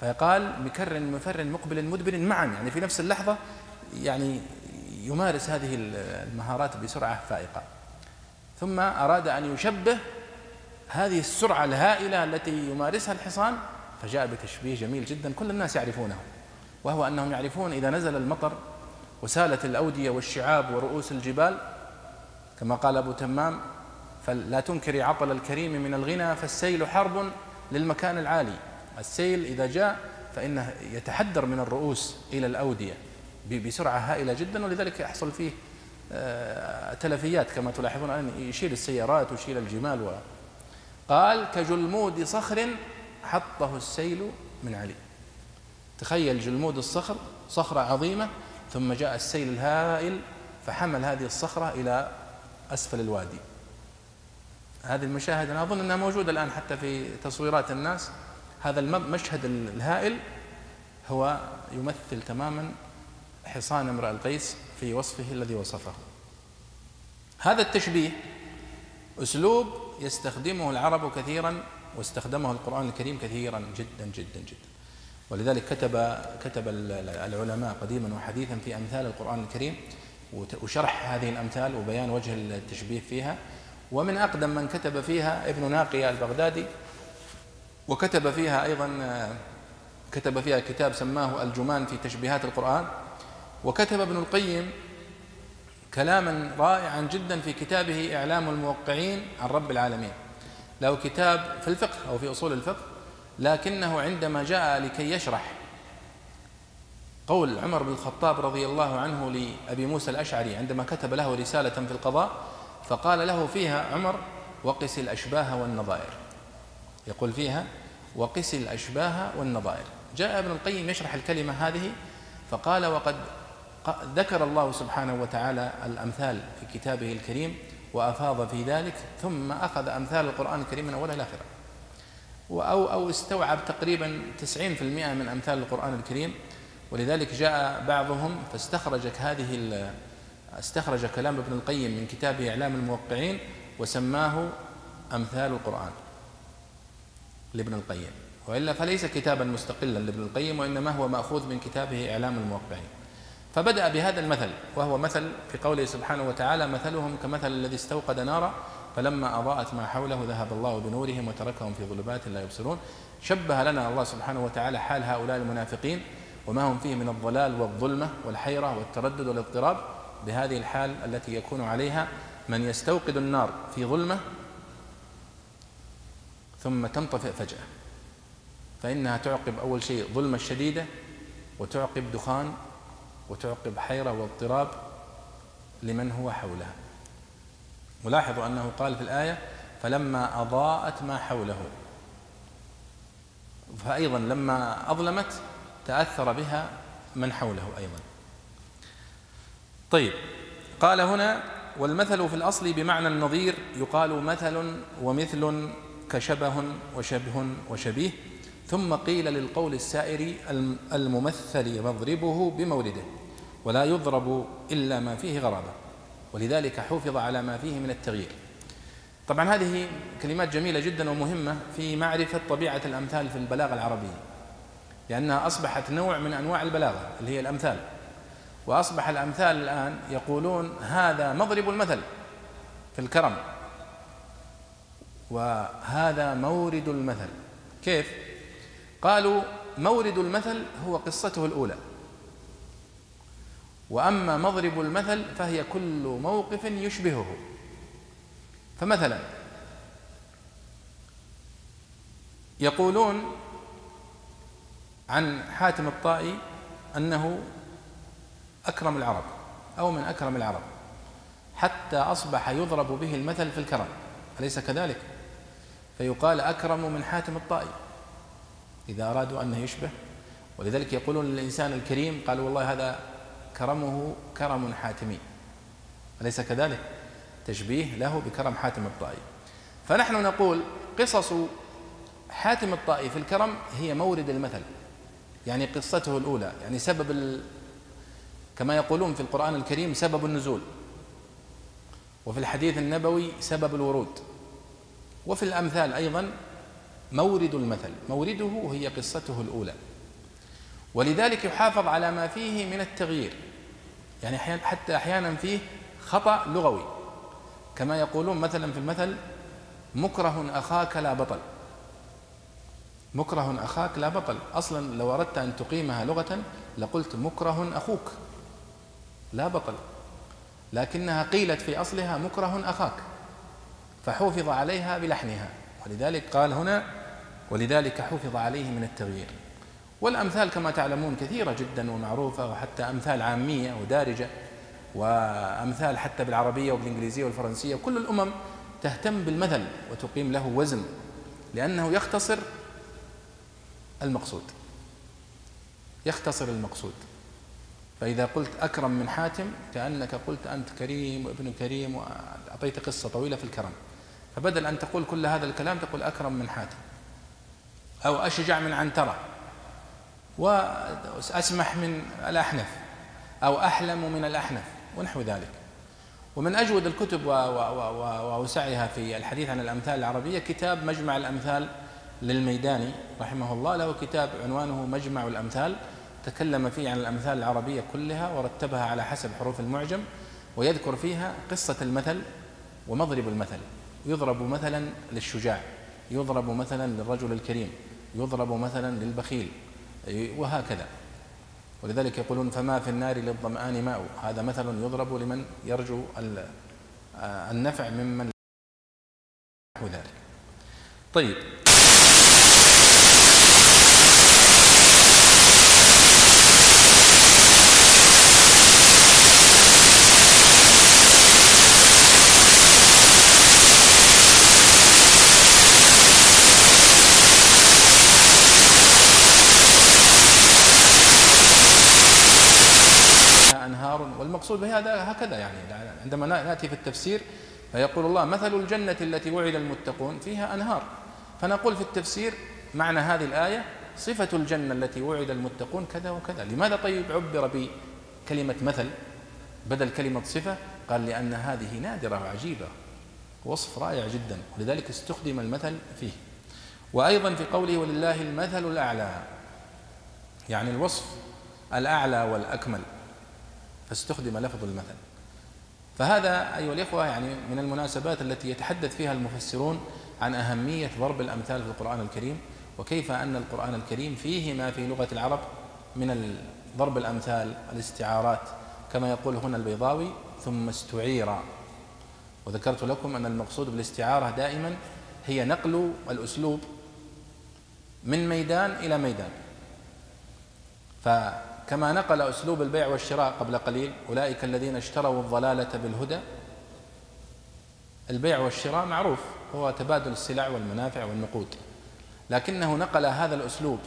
فقال مكر مفر مقبل مدبر معا يعني في نفس اللحظة يعني يمارس هذه المهارات بسرعة فائقة. ثم أراد أن يشبه هذه السرعة الهائلة التي يمارسها الحصان فجاء بتشبيه جميل جدا كل الناس يعرفونه وهو أنهم يعرفون إذا نزل المطر وسالت الأودية والشعاب ورؤوس الجبال كما قال أبو تمام فلا تنكري عطل الكريم من الغنى فالسيل حرب للمكان العالي. السيل إذا جاء فإنه يتحدر من الرؤوس إلى الأودية بسرعة هائلة جدا ولذلك يحصل فيه آه، تلفيات كما تلاحظون الآن يشيل السيارات ويشيل الجمال و قال كجلمود صخر حطه السيل من علي. تخيل جلمود الصخر صخرة عظيمة ثم جاء السيل الهائل فحمل هذه الصخرة إلى أسفل الوادي. هذه المشاهد أنا أظن أنها موجودة الآن حتى في تصويرات الناس. هذا المشهد الهائل هو يمثل تماما حصان امرأ القيس في وصفه الذي وصفه. هذا التشبيه أسلوب يستخدمه العرب كثيرا واستخدمه القرآن الكريم كثيرا جدا جدا جدا. ولذلك كتب كتب العلماء قديما وحديثا في أمثال القرآن الكريم وشرح هذه الأمثال وبيان وجه التشبيه فيها. ومن أقدم من كتب فيها ابن ناقية البغدادي وكتب فيها أيضا كتب فيها كتاب سماه الجمان في تشبيهات القرآن. وكتب ابن القيم كلاما رائعا جدا في كتابه إعلام الموقعين عن رب العالمين. له كتاب في الفقه أو في أصول الفقه لكنه عندما جاء لكي يشرح قول عمر بن الخطاب رضي الله عنه لأبي موسى الأشعري عندما كتب له رسالة في القضاء فقال له فيها عمر وقس الأشباه والنظائر. يقول فيها وقس الأشباه والنظائر. جاء ابن القيم يشرح الكلمة هذه فقال وقد ذكر الله سبحانه وتعالى الأمثال في كتابه الكريم وأفاض في ذلك ثم أخذ أمثال القرآن الكريم من أولها إلى آخره. أو أو استوعب تقريبا 90% من أمثال القرآن الكريم ولذلك جاء بعضهم فاستخرج هذه استخرج كلام ابن القيم من كتابه إعلام الموقعين وسماه أمثال القرآن لابن القيم. وإلا فليس كتابا مستقلا لابن القيم وإنما هو مأخوذ من كتابه إعلام الموقعين. فبدأ بهذا المثل وهو مثل في قوله سبحانه وتعالى مثلهم كمثل الذي استوقد نارا فلما أضاءت ما حوله ذهب الله بنورهم وتركهم في ظلمات لا يبصرون شبه لنا الله سبحانه وتعالى حال هؤلاء المنافقين وما هم فيه من الضلال والظلمة والحيرة والتردد والاضطراب بهذه الحال التي يكون عليها من يستوقد النار في ظلمة ثم تنطفئ فجأة. فإنها تعقب أول شيء ظلمة الشديدة وتعقب دخان وتعقب حيرة واضطراب لمن هو حولها. ولاحظوا أنه قال في الآية فلما أضاءت ما حوله فأيضا لما أظلمت تأثر بها من حوله أيضا. طيب قال هنا والمثل في الأصل بمعنى النظير يقال مثل ومثل كشبه وشبه وشبيه ثم قيل للقول السائر الممثل مضربه بمولده ولا يضرب إلا ما فيه غرابة. ولذلك حفظ على ما فيه من التغيير. طبعا هذه كلمات جميلة جدا ومهمة في معرفة طبيعة الأمثال في البلاغة العربية. لأنها أصبحت نوع من أنواع البلاغة اللي هي الأمثال. وأصبح الأمثال الآن يقولون هذا مضرب المثل في الكرم. وهذا مورد المثل. كيف؟ قالوا مورد المثل هو قصته الأولى. وأما مضرب المثل فهي كل موقف يشبهه. فمثلا يقولون عن حاتم الطائي أنه أكرم العرب أو من أكرم العرب حتى أصبح يضرب به المثل في الكرم أليس كذلك؟ فيقال أكرم من حاتم الطائي إذا أرادوا أنه يشبه ولذلك يقولون للإنسان الكريم قالوا والله هذا كرمه كرم حاتمي أليس كذلك؟ تشبيه له بكرم حاتم الطائي فنحن نقول قصص حاتم الطائي في الكرم هي مورد المثل يعني قصته الأولى يعني سبب ال... كما يقولون في القرآن الكريم سبب النزول وفي الحديث النبوي سبب الورود وفي الأمثال أيضا مورد المثل مورده هي قصته الأولى ولذلك يحافظ على ما فيه من التغيير يعني حتى أحيانا فيه خطأ لغوي كما يقولون مثلا في المثل مكره أخاك لا بطل. مكره أخاك لا بطل. أصلا لو أردت أن تقيمها لغة لقلت مكره أخوك. لا بطل. لكنها قيلت في أصلها مكره أخاك. فحفظ عليها بلحنها. ولذلك قال هنا ولذلك حفظ عليه من التغيير. والأمثال كما تعلمون كثيرة جدا ومعروفة وحتى أمثال عامية ودارجة وأمثال حتى بالعربية وبالإنجليزية والفرنسية. كل الأمم تهتم بالمثل وتقيم له وزن لأنه يختصر المقصود. يختصر المقصود. فإذا قلت أكرم من حاتم كأنك قلت أنت كريم وابن كريم وأعطيت قصة طويلة في الكرم. فبدل أن تقول كل هذا الكلام تقول أكرم من حاتم. أو أشجع من عنترة. وأسمح من الأحنف. أو أحلم من الأحنف. ونحو ذلك. ومن أجود الكتب وأوسعها في الحديث عن الأمثال العربية كتاب مجمع الأمثال للميداني رحمه الله له كتاب عنوانه مجمع الأمثال تكلم فيه عن الأمثال العربية كلها ورتبها على حسب حروف المعجم ويذكر فيها قصة المثل ومضرب المثل. يضرب مثلا للشجاع يضرب مثلا للرجل الكريم يضرب مثلا للبخيل وهكذا. ولذلك يقولون فما في النار للظمآن ماء. هذا مثل يضرب لمن يرجو النفع ممن ذلك. طيب والمقصود بهذا هكذا يعني. عندما نأتي في التفسير فيقول الله مثل الجنة التي وعد المتقون فيها أنهار. فنقول في التفسير معنى هذه الآية صفة الجنة التي وعد المتقون كذا وكذا. لماذا طيب عبر بكلمة مثل بدل كلمة صفة؟ قال لأن هذه نادرة وعجيبة وصف رائع جدا ولذلك استخدم المثل فيه. وأيضا في قوله ولله المثل الأعلى. يعني الوصف الأعلى والأكمل. فاستخدم لفظ المثل. فهذا أيها الإخوة يعني من المناسبات التي يتحدث فيها المفسرون عن أهمية ضرب الأمثال في القرآن الكريم وكيف أن القرآن الكريم فيه ما في لغة العرب من ضرب الأمثال الاستعارات كما يقول هنا البيضاوي ثم استعير. وذكرت لكم أن المقصود بالاستعارة دائما هي نقل الأسلوب من ميدان إلى ميدان. فكما نقل أسلوب البيع والشراء قبل قليل أولئك الذين اشتروا الضلالة بالهدى. البيع والشراء معروف هو تبادل السلع والمنافع والنقود. لكنه نقل هذا الأسلوب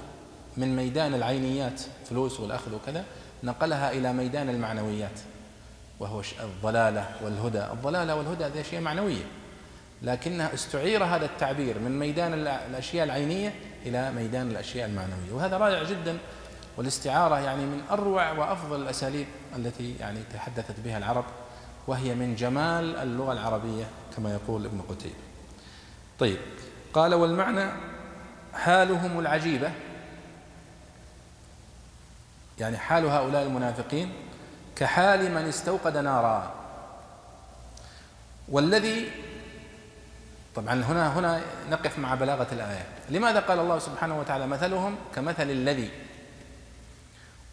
من ميدان العينيات فلوس والأخذ وكذا نقلها إلى ميدان المعنويات وهو الضلالة والهدى. الضلالة والهدى هذه أشياء معنوية لكنها استعير هذا التعبير من ميدان الأشياء العينية إلى ميدان الأشياء المعنوية. وهذا رائع جدا والاستعارة يعني من أروع وأفضل الأساليب التي يعني تحدثت بها العرب وهي من جمال اللغة العربية كما يقول ابن قتيبة. طيب قال والمعنى حالهم العجيبة يعني حال هؤلاء المنافقين كحال من استوقد نارا والذي طبعا هنا هنا نقف مع بلاغة الآية. لماذا قال الله سبحانه وتعالى مثلهم كمثل الذي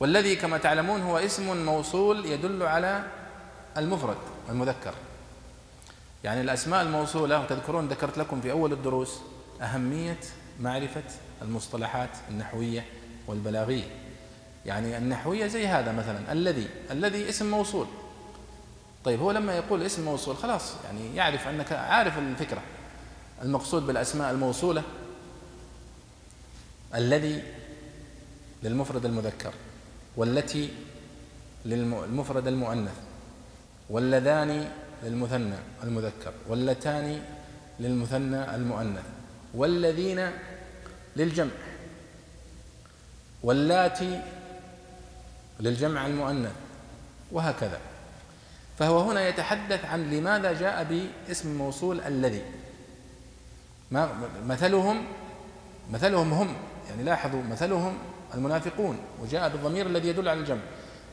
والذي كما تعلمون هو اسم موصول يدل على المفرد المذكر يعني الأسماء الموصولة وتذكرون ذكرت لكم في أول الدروس أهمية معرفة المصطلحات النحوية والبلاغية. يعني النحوية زي هذا مثلا الذي الذي اسم موصول. طيب هو لما يقول اسم موصول خلاص يعني يعرف أنك عارف الفكرة. المقصود بالأسماء الموصولة الذي للمفرد المذكر. والتي للمفرد المؤنث واللذان للمثنى المذكر واللتان للمثنى المؤنث والذين للجمع واللاتي للجمع المؤنث وهكذا. فهو هنا يتحدث عن لماذا جاء باسم موصول الذي. ما مثلهم مثلهم هم يعني لاحظوا مثلهم المنافقون وجاء بالضمير الذي يدل على الجمع.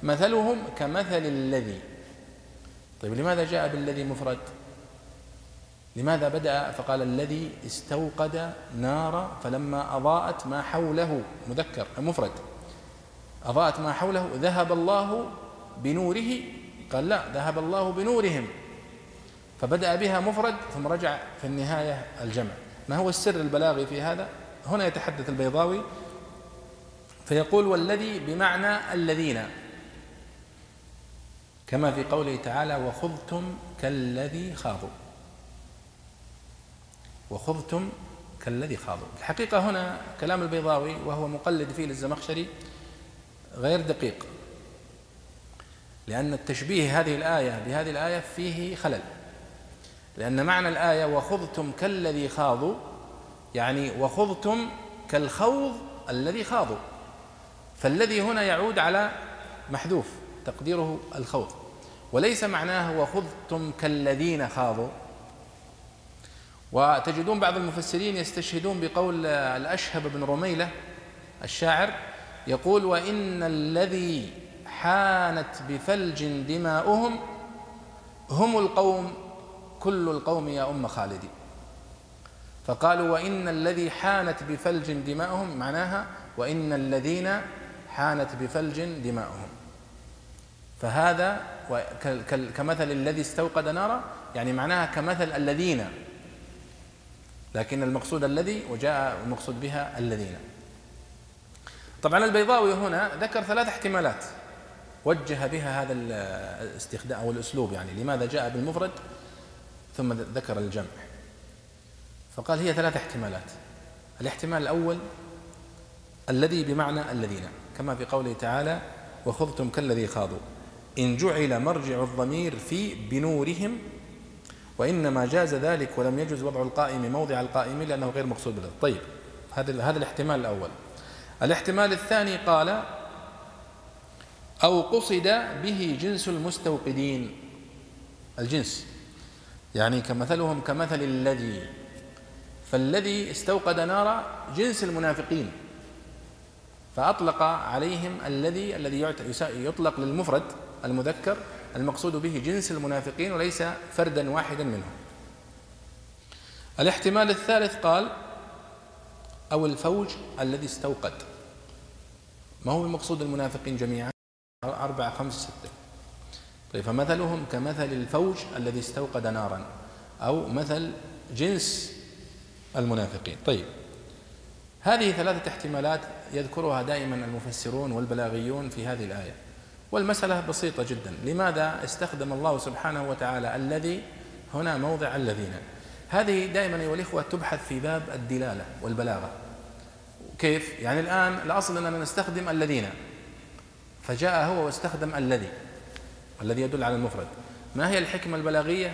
مثلهم كمثل الذي. طيب لماذا جاء بالذي مفرد؟ لماذا بدأ؟ فقال الذي استوقد نارا فلما أضاءت ما حوله مذكر مفرد. أضاءت ما حوله ذهب الله بنوره قال لا ذهب الله بنورهم. فبدأ بها مفرد ثم رجع في النهاية الجمع. ما هو السر البلاغي في هذا؟ هنا يتحدث البيضاوي فيقول والذي بمعنى الذين. كما في قوله تعالى وخذتم كالذي خاضوا. وخذتم كالذي خاضوا. الحقيقة هنا كلام البيضاوي وهو مقلد فيه للزمخشري غير دقيق. لأن التشبيه هذه الآية بهذه الآية فيه خلل. لأن معنى الآية وخذتم كالذي خاضوا يعني وخذتم كالخوض الذي خاضوا. فالذي هنا يعود على محذوف تقديره الخوض. وليس معناه وخذتم كالذين خاضوا. وتجدون بعض المفسرين يستشهدون بقول الأشهب بن رميلة الشاعر يقول وإن الذي حانت بفلج دماؤهم هم القوم كل القوم يا أم خالد. فقالوا وإن الذي حانت بفلج دماؤهم معناها وإن الذين حانت بفلج دماؤهم. فهذا كمثل الذي استوقد نارا يعني معناها كمثل الذين. لكن المقصود الذي وجاء المقصود بها الذين. طبعا البيضاوي هنا ذكر ثلاث احتمالات وجه بها هذا الاستخدام أو الأسلوب يعني لماذا جاء بالمفرد ثم ذكر الجمع. فقال هي ثلاث احتمالات. الاحتمال الأول الذي بمعنى الذين. كما في قوله تعالى وخذتم كالذي خاضوا. إن جعل مرجع الضمير في بنورهم وإنما جاز ذلك ولم يجوز وضع القائم موضع القائم لأنه غير مقصود به. طيب هذا هذا الاحتمال الأول. الاحتمال الثاني قال أو قصد به جنس المستوقدين. الجنس. يعني كمثلهم كمثل الذي فالذي استوقد نار جنس المنافقين. فأطلق عليهم الذي الذي يطلق للمفرد المذكر المقصود به جنس المنافقين وليس فردا واحدا منهم. الاحتمال الثالث قال أو الفوج الذي استوقد. ما هو المقصود المنافقين جميعا؟ أربعة خمسة ستة. طيب فمثلهم كمثل الفوج الذي استوقد نارا أو مثل جنس المنافقين. طيب هذه ثلاثة احتمالات يذكرها دائما المفسرون والبلاغيون في هذه الآية. والمسألة بسيطة جدا. لماذا استخدم الله سبحانه وتعالى الذي هنا موضع الذين؟ هذه دائما أيها الإخوة تبحث في باب الدلالة والبلاغة. كيف؟ يعني الآن الأصل أننا نستخدم الذين. فجاء هو واستخدم الذي. الذي يدل على المفرد. ما هي الحكمة البلاغية؟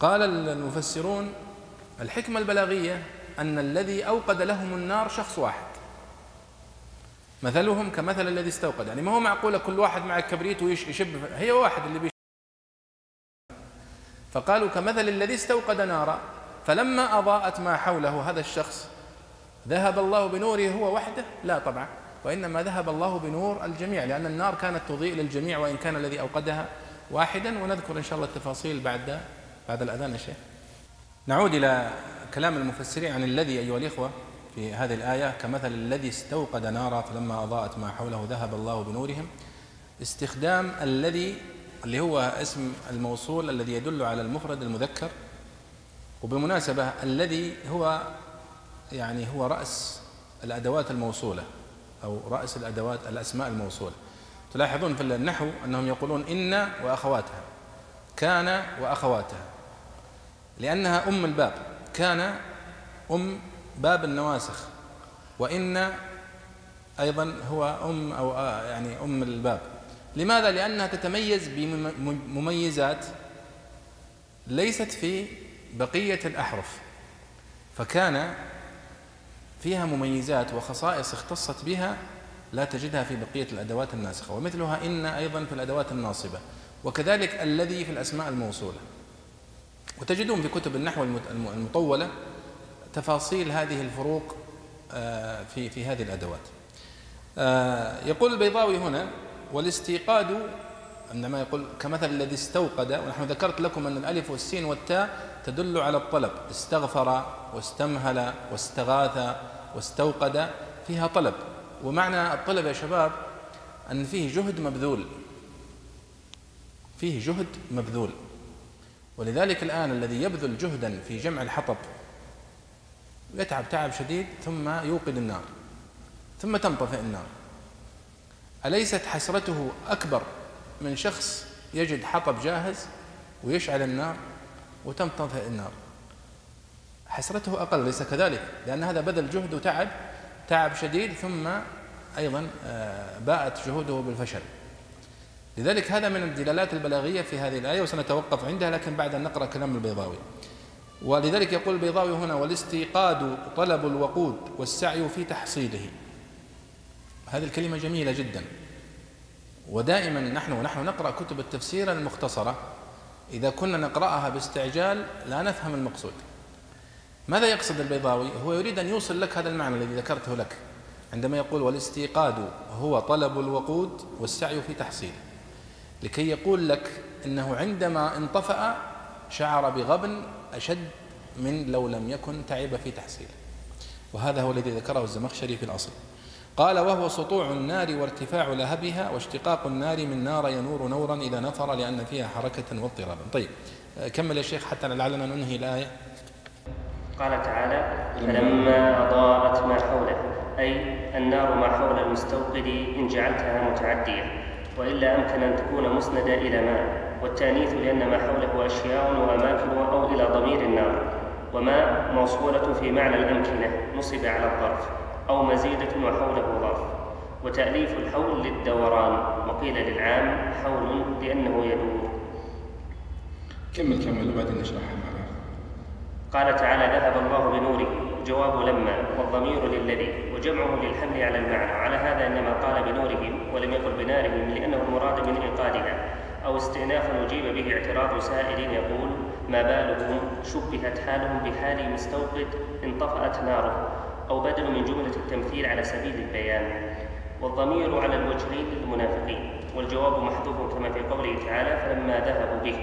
قال المفسرون الحكمة البلاغية أن الذي أوقد لهم النار شخص واحد. مثلهم كمثل الذي استوقد. يعني ما هو معقولة كل واحد مع الكبريت ويشب هي واحد اللي بيشب فقالوا كمثل الذي استوقد نارا فلما أضاءت ما حوله هذا الشخص ذهب الله بنوره هو وحده؟ لا طبعا. وإنما ذهب الله بنور الجميع لأن النار كانت تضيء للجميع وإن كان الذي أوقدها واحدا. ونذكر إن شاء الله التفاصيل بعد بعد الأذان يا شيخ. نعود إلى كلام المفسرين عن الذي أيها الإخوة في هذه الآية كمثل الذي استوقد نارا فلما أضاءت ما حوله ذهب الله بنورهم. استخدام الذي اللي هو اسم الموصول الذي يدل على المفرد المذكر. وبالمناسبة الذي هو يعني هو رأس الأدوات الموصولة أو رأس الأدوات الأسماء الموصولة. تلاحظون في النحو أنهم يقولون إن وأخواتها كان وأخواتها لأنها أم الباب. كان أم باب النواسخ وإن أيضا هو أم أو يعني أم الباب. لماذا؟ لأنها تتميز بمميزات ليست في بقية الأحرف. فكان فيها مميزات وخصائص اختصت بها لا تجدها في بقية الأدوات الناسخة ومثلها إن أيضا في الأدوات الناصبة وكذلك الذي في الأسماء الموصولة. وتجدون في كتب النحو المطولة تفاصيل هذه الفروق آه، في في هذه الأدوات. آه، يقول البيضاوي هنا والاستيقاد عندما يقول كمثل الذي استوقد ونحن ذكرت لكم أن الألف والسين والتاء تدل على الطلب. استغفر واستمهل واستغاث واستوقد فيها طلب. ومعنى الطلب يا شباب أن فيه جهد مبذول. فيه جهد مبذول. ولذلك الآن الذي يبذل جهدا في جمع الحطب يتعب تعب شديد ثم يوقد النار ثم تنطفئ النار. أليست حسرته أكبر من شخص يجد حطب جاهز ويشعل النار وتنطفئ النار؟ حسرته أقل ليس كذلك لأن هذا بذل جهد وتعب تعب شديد ثم أيضا آه، باءت جهوده بالفشل. لذلك هذا من الدلالات البلاغية في هذه الآية وسنتوقف عندها لكن بعد أن نقرأ كلام البيضاوي. ولذلك يقول البيضاوي هنا والاستيقاد طلب الوقود والسعي في تحصيله. هذه الكلمة جميلة جدا. ودائما نحن ونحن نقرأ كتب التفسير المختصرة. إذا كنا نقرأها باستعجال لا نفهم المقصود. ماذا يقصد البيضاوي؟ هو يريد أن يوصل لك هذا المعنى الذي ذكرته لك عندما يقول والاستيقاد هو طلب الوقود والسعي في تحصيله. لكي يقول لك إنه عندما انطفأ شعر بغبن أشد من لو لم يكن تعب في تحصيله. وهذا هو الذي ذكره الزمخشري في الأصل. قال وهو سطوع النار وارتفاع لهبها واشتقاق النار من نار ينور نورا إذا نفر لأن فيها حركة واضطرابا. طيب كمل يا شيخ حتى لعلنا ننهي الآية. قال تعالى فلما أضاءت ما حوله أي النار ما حول المستوقد إن جعلتها متعدية. وإلا أمكن أن تكون مسندة إلى ما والتأنيث لأن ما حوله أشياء وأماكن أو إلى ضمير النار وما موصولة في معنى الأمكنة نصب على الظرف أو مزيدة وحوله ظرف. وتأليف الحول للدوران وقيل للعام حول لأنه يدور. كمل كمل وبعدين نشرحها قال تعالى ذهب الله بنوره جواب لما والضمير للذي وجمعه للحمل على المعنى. على هذا إنما قال بنورهم ولم يقل بنارهم لأنه المراد من ايقادها أو استئناف أجيب به اعتراض سائل يقول ما بالهم؟ شبهت حالهم بحال مستوقد انطفأت ناره. أو بدل من جملة التمثيل على سبيل البيان والضمير على الوجهين للمنافقين. والجواب محذوف كما في قوله تعالى فلما ذهبوا به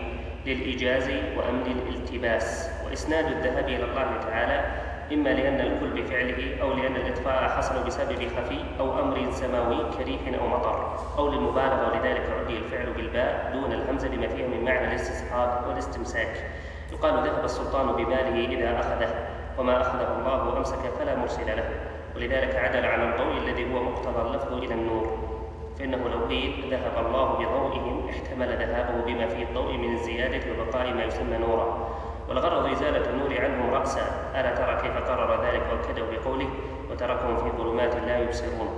للإيجاز وأمن الالتباس. وإسناد الذهاب إلى الله تعالى إما لأن الكل بفعله أو لأن الإطفاء حصل بسبب خفي أو أمر سماوي كريح أو مطر أو للمبالغة ولذلك عدي الفعل بالباء دون الهمزة لما فيه من معنى الاستصحاب والاستمساك. يقال ذهب السلطان بماله إذا أخذه وما أخذه الله أمسك فلا مرسل له ولذلك عدل عن الضوء الذي هو مقتضى اللفظ إلى النور. فإنه لو قيل ذهب الله بضوئهم احتمل ذهابه بما فيه الضوء من الزيادة وبقاء ما يسمى نورا. والغرض إزالة النور عنهم رأسا. ألا ترى كيف قرر ذلك وكده بقوله وتركهم في ظلمات لا يبصرون.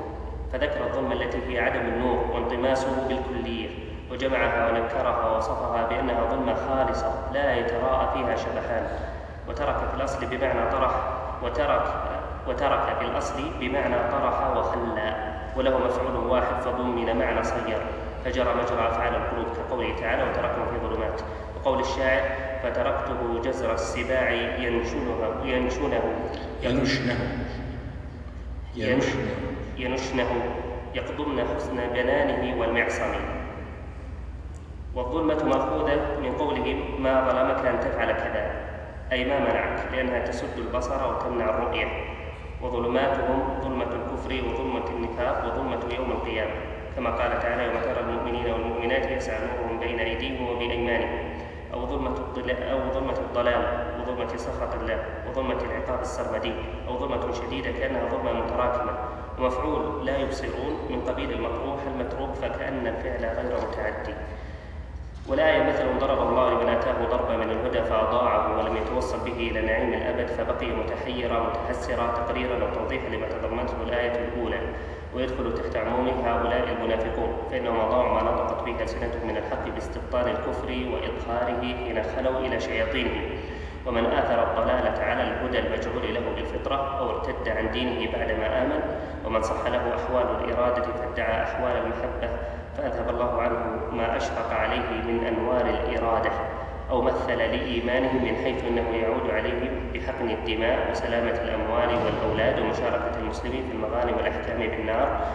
فذكر الظلمة التي هي عدم النور وانطماسه بالكلية وجمعها ونكرها ووصفها بأنها ظلمة خالصة لا يتراءى فيها شبحان وترك في الأصل بمعنى طرح وترك وترك في الأصل بمعنى طرح وخلى وله مفعول واحد فضمن معنى صير فجرى مجرى أفعال القلوب كقوله تعالى وتركهم في ظلمات. وقول الشاعر فتركته جزر السباع ينشنه ينشنه. ينشنه. ينشنه. ينشنه. يقضمن حسن بنانه والمعصم. والظلمة مأخوذة من قوله ما ظلمك أن تفعل كذا أي ما منعك لأنها تسد البصر وتمنع الرؤية. وظلماتهم ظلمة الكفر وظلمة النفاق وظلمة يوم القيامة. كما قال تعالى يوم ترى المؤمنين والمؤمنات يسعى نورهم بين أيديهم وبأيمانهم أو ظلمة أو ظلمة الضلال وظلمة سخط الله وظلمة العقاب السرمدي أو ظلمة شديدة كأنها ظلمة متراكمة. ومفعول لا يبصرون من قبيل المطروح المتروك فكأن الفعل غير متعدي. والآية مثل ضرب الله لمن أتاه ضربا من الهدى فأضاعه ولم يتوصل به إلى نعيم الأبد فبقي متحيرا متحسرا. تقريرا أو توضيحا لما تضمنته الآية الأولى. ويدخل تحت عموم هؤلاء المنافقون. فإنهم أضاعوا ما نطقت به ألسنتهم من الحق باستبطان الكفر وإظهاره حين خلوا إلى شياطينهم ومن آثر الضلالة على الهدى المجعول له بالفطرة أو ارتد عن دينه بعدما آمن ومن صح له أحوال الإرادة فادعى أحوال المحبة فأذهب الله عنه ما أشرق عليه من أنوار الإرادة. أو مثل لإيمانهم من حيث أنه يعود عليهم بحقن الدماء وسلامة الأموال والأولاد ومشاركة المسلمين في المغانم والأحكام بالنار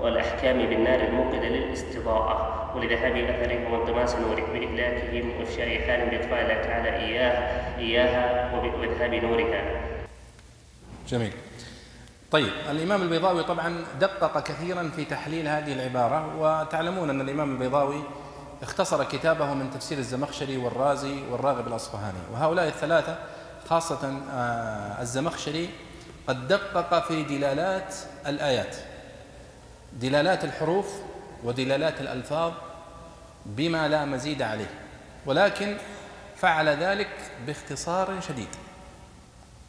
والأحكام بالنار الموقدة للاستضاءة. ولذهاب أثرهم وانطماس نوره بإهلاكهم وإفشاء حال بإطفاء الله تعالى إياه إياها وإذهاب نورها. جميل. طيب الإمام البيضاوي طبعا دقق كثيرا في تحليل هذه العبارة وتعلمون أن الإمام البيضاوي اختصر كتابه من تفسير الزمخشري والرازي والراغب الأصفهاني. وهؤلاء الثلاثة خاصة آه، الزمخشري قد دقق في دلالات الآيات. دلالات الحروف ودلالات الألفاظ بما لا مزيد عليه. ولكن فعل ذلك باختصار شديد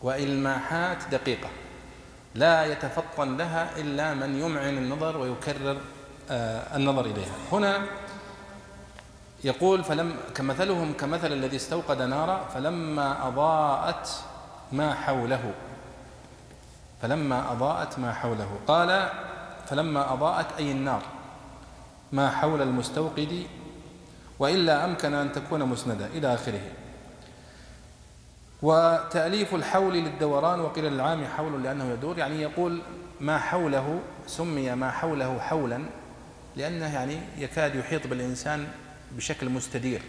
وإلماحات دقيقة. لا يتفطن لها إلا من يمعن النظر ويكرر آه، النظر إليها. هنا يقول فلم كمثلهم كمثل الذي استوقد نارا فلما أضاءت ما حوله. فلما أضاءت ما حوله. قال فلما أضاءت أي النار. ما حول المستوقد وإلا أمكن أن تكون مسندا إلى آخره. وتأليف الحول للدوران وقيل للعام حول لأنه يدور يعني يقول ما حوله سمي ما حوله حولا لأنه يعني يكاد يحيط بالإنسان بشكل مستدير.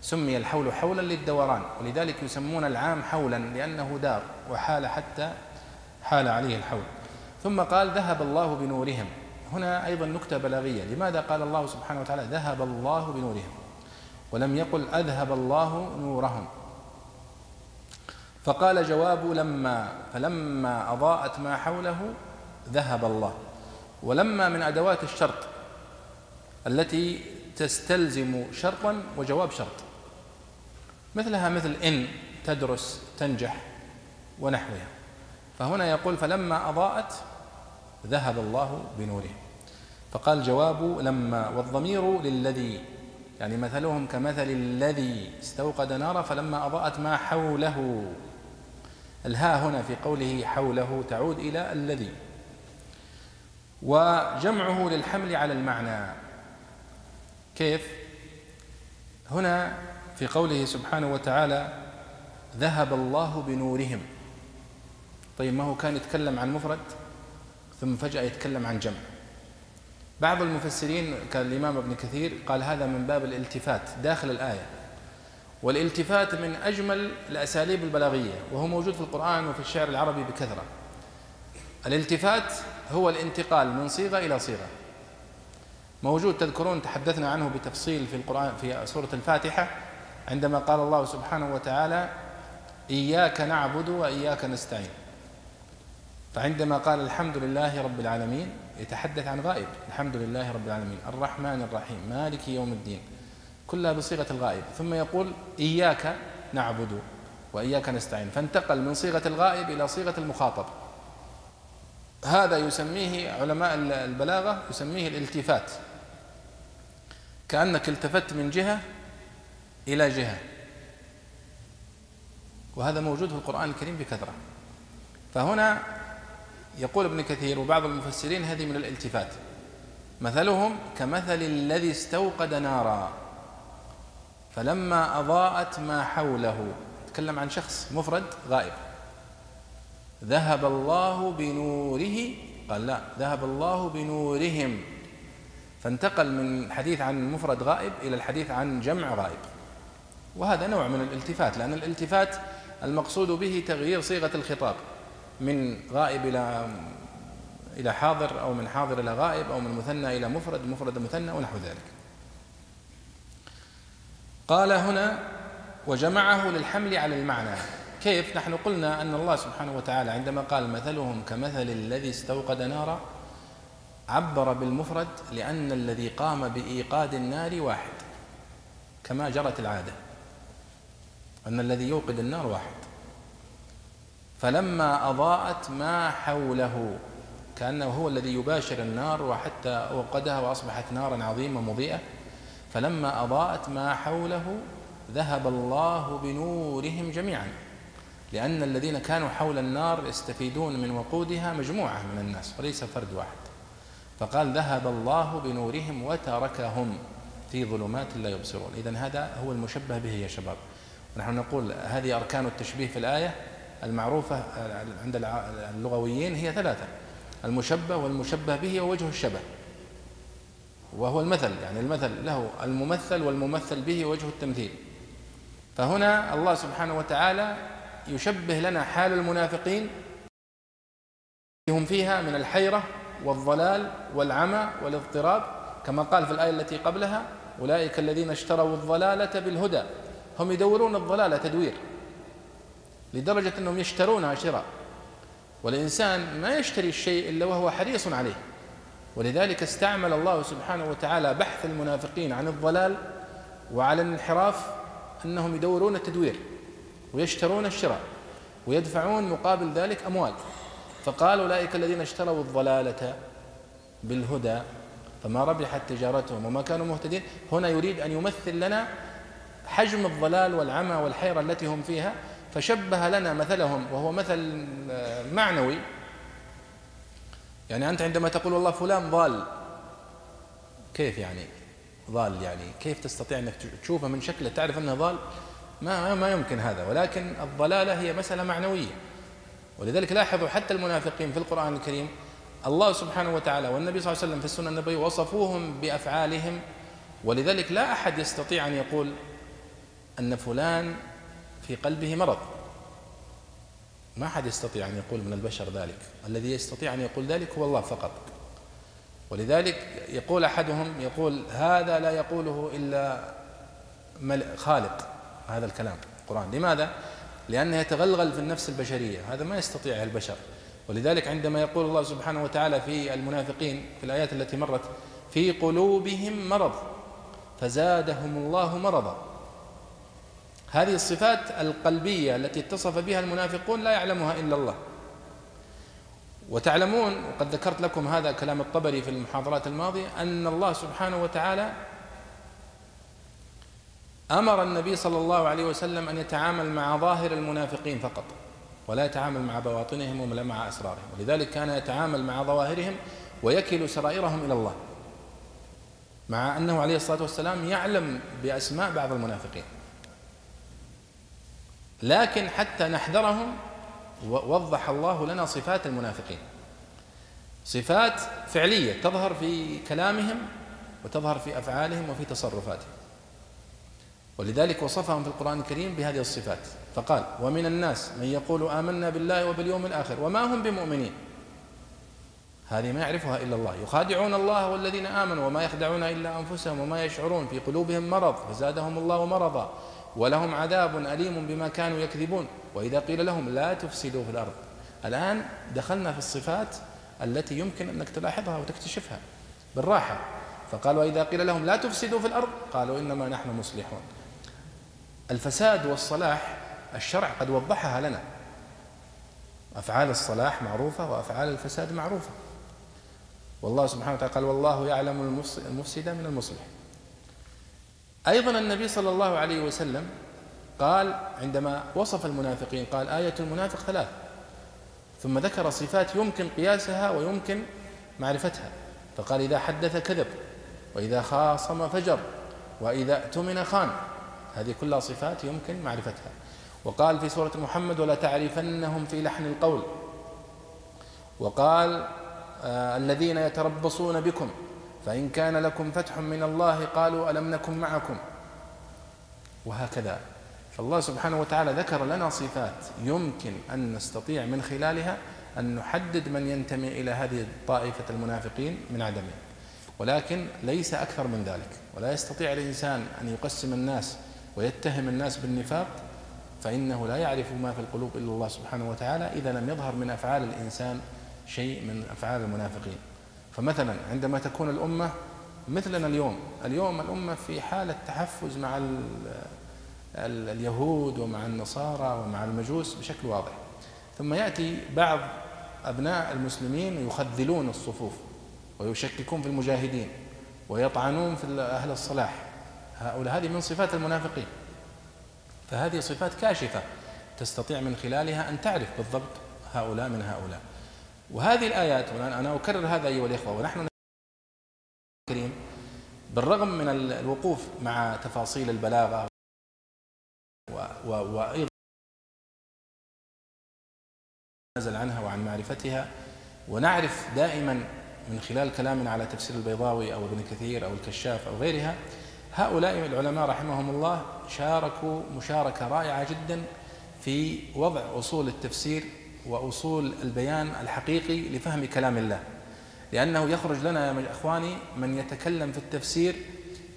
سمي الحول حولا للدوران ولذلك يسمون العام حولا لأنه دار وحال حتى حال عليه الحول. ثم قال ذهب الله بنورهم. هنا أيضا نكتة بلاغية. لماذا قال الله سبحانه وتعالى ذهب الله بنورهم ولم يقل أذهب الله نورهم فقال جواب لما فلما أضاءت ما حوله ذهب الله. ولما من أدوات الشرط التي تستلزم شرطا وجواب شرط. مثلها مثل إن تدرس تنجح ونحوها. فهنا يقول فلما أضاءت ذهب الله بنوره. فقال جواب لما والضمير للذي يعني مثلهم كمثل الذي استوقد نارا فلما أضاءت ما حوله. الهاء هنا في قوله حوله تعود إلى الذي. وجمعه للحمل على المعنى. كيف؟ هنا في قوله سبحانه وتعالى ذهب الله بنورهم. طيب ما هو كان يتكلم عن مفرد ثم فجأة يتكلم عن جمع. بعض المفسرين كالإمام ابن كثير قال هذا من باب الالتفات داخل الآية. والالتفات من أجمل الأساليب البلاغية وهو موجود في القرآن وفي الشعر العربي بكثرة. الالتفات هو الانتقال من صيغة إلى صيغة. موجود تذكرون تحدثنا عنه بتفصيل في القرآن في سورة الفاتحة عندما قال الله سبحانه وتعالى إياك نعبد وإياك نستعين. فعندما قال الحمد لله رب العالمين يتحدث عن غائب. الحمد لله رب العالمين. الرحمن الرحيم. مالك يوم الدين. كلها بصيغة الغائب. ثم يقول إياك نعبد وإياك نستعين. فانتقل من صيغة الغائب إلى صيغة المخاطب. هذا يسميه علماء البلاغة يسميه الالتفات. كأنك التفت من جهة إلى جهة. وهذا موجود في القرآن الكريم بكثرة. فهنا يقول ابن كثير وبعض المفسرين هذه من الالتفات. مثلهم كمثل الذي استوقد نارا فلما أضاءت ما حوله. تكلم عن شخص مفرد غائب. ذهب الله بنوره قال لا ذهب الله بنورهم. فانتقل من حديث عن مفرد غائب إلى الحديث عن جمع غائب. وهذا نوع من الالتفات لأن الالتفات المقصود به تغيير صيغة الخطاب من غائب إلى إلى حاضر أو من حاضر إلى غائب أو من مثنى إلى مفرد مفرد مثنى ونحو ذلك. قال هنا وجمعه للحمل على المعنى كيف؟ نحن قلنا أن الله سبحانه وتعالى عندما قال مثلهم كمثل الذي استوقد نارا عبر بالمفرد لأن الذي قام بإيقاد النار واحد كما جرت العادة أن الذي يوقد النار واحد. فلما أضاءت ما حوله كأنه هو الذي يباشر النار وحتى أوقدها وأصبحت نارا عظيمة مضيئة فلما أضاءت ما حوله ذهب الله بنورهم جميعا لأن الذين كانوا حول النار يستفيدون من وقودها مجموعة من الناس وليس فرد واحد. فقال ذهب الله بنورهم وتركهم في ظلمات لا يبصرون. إذا هذا هو المشبه به يا شباب. ونحن نقول هذه أركان التشبيه في الآية المعروفة عند اللغويين هي ثلاثة المشبه والمشبه به ووجه الشبه. وهو المثل يعني المثل له الممثل والممثل به وجه التمثيل. فهنا الله سبحانه وتعالى يشبه لنا حال المنافقين هم فيها من الحيرة والضلال والعمى والاضطراب كما قال في الآية التي قبلها أولئك الذين اشتروا الضلالة بالهدى. هم يدورون الضلالة تدوير لدرجة أنهم يشترونها شراء والإنسان ما يشتري الشيء إلا وهو حريص عليه. ولذلك استعمل الله سبحانه وتعالى بحث المنافقين عن الضلال وعلى الانحراف أنهم يدورون التدوير ويشترون الشراء ويدفعون مقابل ذلك أموال. فقال أولئك الذين اشتروا الضلالة بالهدى فما ربحت تجارتهم وما كانوا مهتدين. هنا يريد أن يمثل لنا حجم الضلال والعمى والحيرة التي هم فيها فشبه لنا مثلهم وهو مثل معنوي. يعني أنت عندما تقول والله فلان ضال كيف يعني ضال يعني؟ كيف تستطيع أنك تشوفه من شكله؟ تعرف أنه ضال؟ ما ما يمكن هذا ولكن الضلالة هي مسألة معنوية. ولذلك لاحظوا حتى المنافقين في القرآن الكريم الله سبحانه وتعالى والنبي صلى الله عليه وسلم في السنة النبوية وصفوهم بأفعالهم ولذلك لا أحد يستطيع أن يقول أن فلان في قلبه مرض. ما أحد يستطيع أن يقول من البشر ذلك. الذي يستطيع أن يقول ذلك هو الله فقط. ولذلك يقول أحدهم يقول هذا لا يقوله إلا خالق. هذا الكلام القرآن لماذا؟ لأنه يتغلغل في النفس البشرية. هذا ما يستطيعه البشر. ولذلك عندما يقول الله سبحانه وتعالى في المنافقين في الآيات التي مرت في قلوبهم مرض فزادهم الله مرضا. هذه الصفات القلبية التي اتصف بها المنافقون لا يعلمها إلا الله. وتعلمون وقد ذكرت لكم هذا كلام الطبري في المحاضرات الماضية أن الله سبحانه وتعالى أمر النبي صلى الله عليه وسلم أن يتعامل مع ظاهر المنافقين فقط ولا يتعامل مع بواطنهم ولا مع أسرارهم ولذلك كان يتعامل مع ظواهرهم ويكل سرائرهم إلى الله مع أنه عليه الصلاة والسلام يعلم بأسماء بعض المنافقين. لكن حتى نحذرهم وضح الله لنا صفات المنافقين. صفات فعلية تظهر في كلامهم وتظهر في أفعالهم وفي تصرفاتهم. ولذلك وصفهم في القرآن الكريم بهذه الصفات. فقال ومن الناس من يقول آمنا بالله وباليوم الآخر وما هم بمؤمنين. هذه ما يعرفها إلا الله. يخادعون الله والذين آمنوا وما يخدعون إلا أنفسهم وما يشعرون في قلوبهم مرض فزادهم الله مرضا ولهم عذاب أليم بما كانوا يكذبون. وإذا قيل لهم لا تفسدوا في الأرض. الآن دخلنا في الصفات التي يمكن أنك تلاحظها وتكتشفها بالراحة. فقال وإذا قيل لهم لا تفسدوا في الأرض قالوا إنما نحن مصلحون. الفساد والصلاح الشرع قد وضحها لنا. أفعال الصلاح معروفة وأفعال الفساد معروفة. والله سبحانه وتعالى قال والله يعلم المفسد من المصلح. أيضا النبي صلى الله عليه وسلم قال عندما وصف المنافقين قال آية المنافق ثلاث. ثم ذكر صفات يمكن قياسها ويمكن معرفتها. فقال إذا حدث كذب وإذا خاصم فجر وإذا اؤتمن خان. هذه كلها صفات يمكن معرفتها. وقال في سورة محمد ولا تعرفنهم في لحن القول. وقال آه الذين يتربصون بكم فإن كان لكم فتح من الله قالوا ألم نكن معكم. وهكذا. فالله سبحانه وتعالى ذكر لنا صفات يمكن أن نستطيع من خلالها أن نحدد من ينتمي إلى هذه الطائفة المنافقين من عدمه. ولكن ليس أكثر من ذلك. ولا يستطيع الإنسان أن يقسم الناس ويتهم الناس بالنفاق فإنه لا يعرف ما في القلوب إلا الله سبحانه وتعالى إذا لم يظهر من أفعال الإنسان شيء من أفعال المنافقين. فمثلا عندما تكون الأمة مثلنا اليوم اليوم الأمة في حالة تحفز مع اليهود ومع النصارى ومع المجوس بشكل واضح. ثم يأتي بعض أبناء المسلمين يخذلون الصفوف ويشككون في المجاهدين ويطعنون في أهل الصلاح. هؤلاء هذه من صفات المنافقين. فهذه صفات كاشفة تستطيع من خلالها أن تعرف بالضبط هؤلاء من هؤلاء. وهذه الآيات وأنا أكرر هذا أيها الإخوة ونحن الكريم بالرغم من الوقوف مع تفاصيل البلاغة وأيضا نزل عنها وعن معرفتها ونعرف دائما من خلال كلامنا على تفسير البيضاوي أو ابن كثير أو الكشاف أو غيرها هؤلاء العلماء رحمهم الله شاركوا مشاركة رائعة جدا في وضع أصول التفسير وأصول البيان الحقيقي لفهم كلام الله. لأنه يخرج لنا يا إخواني من يتكلم في التفسير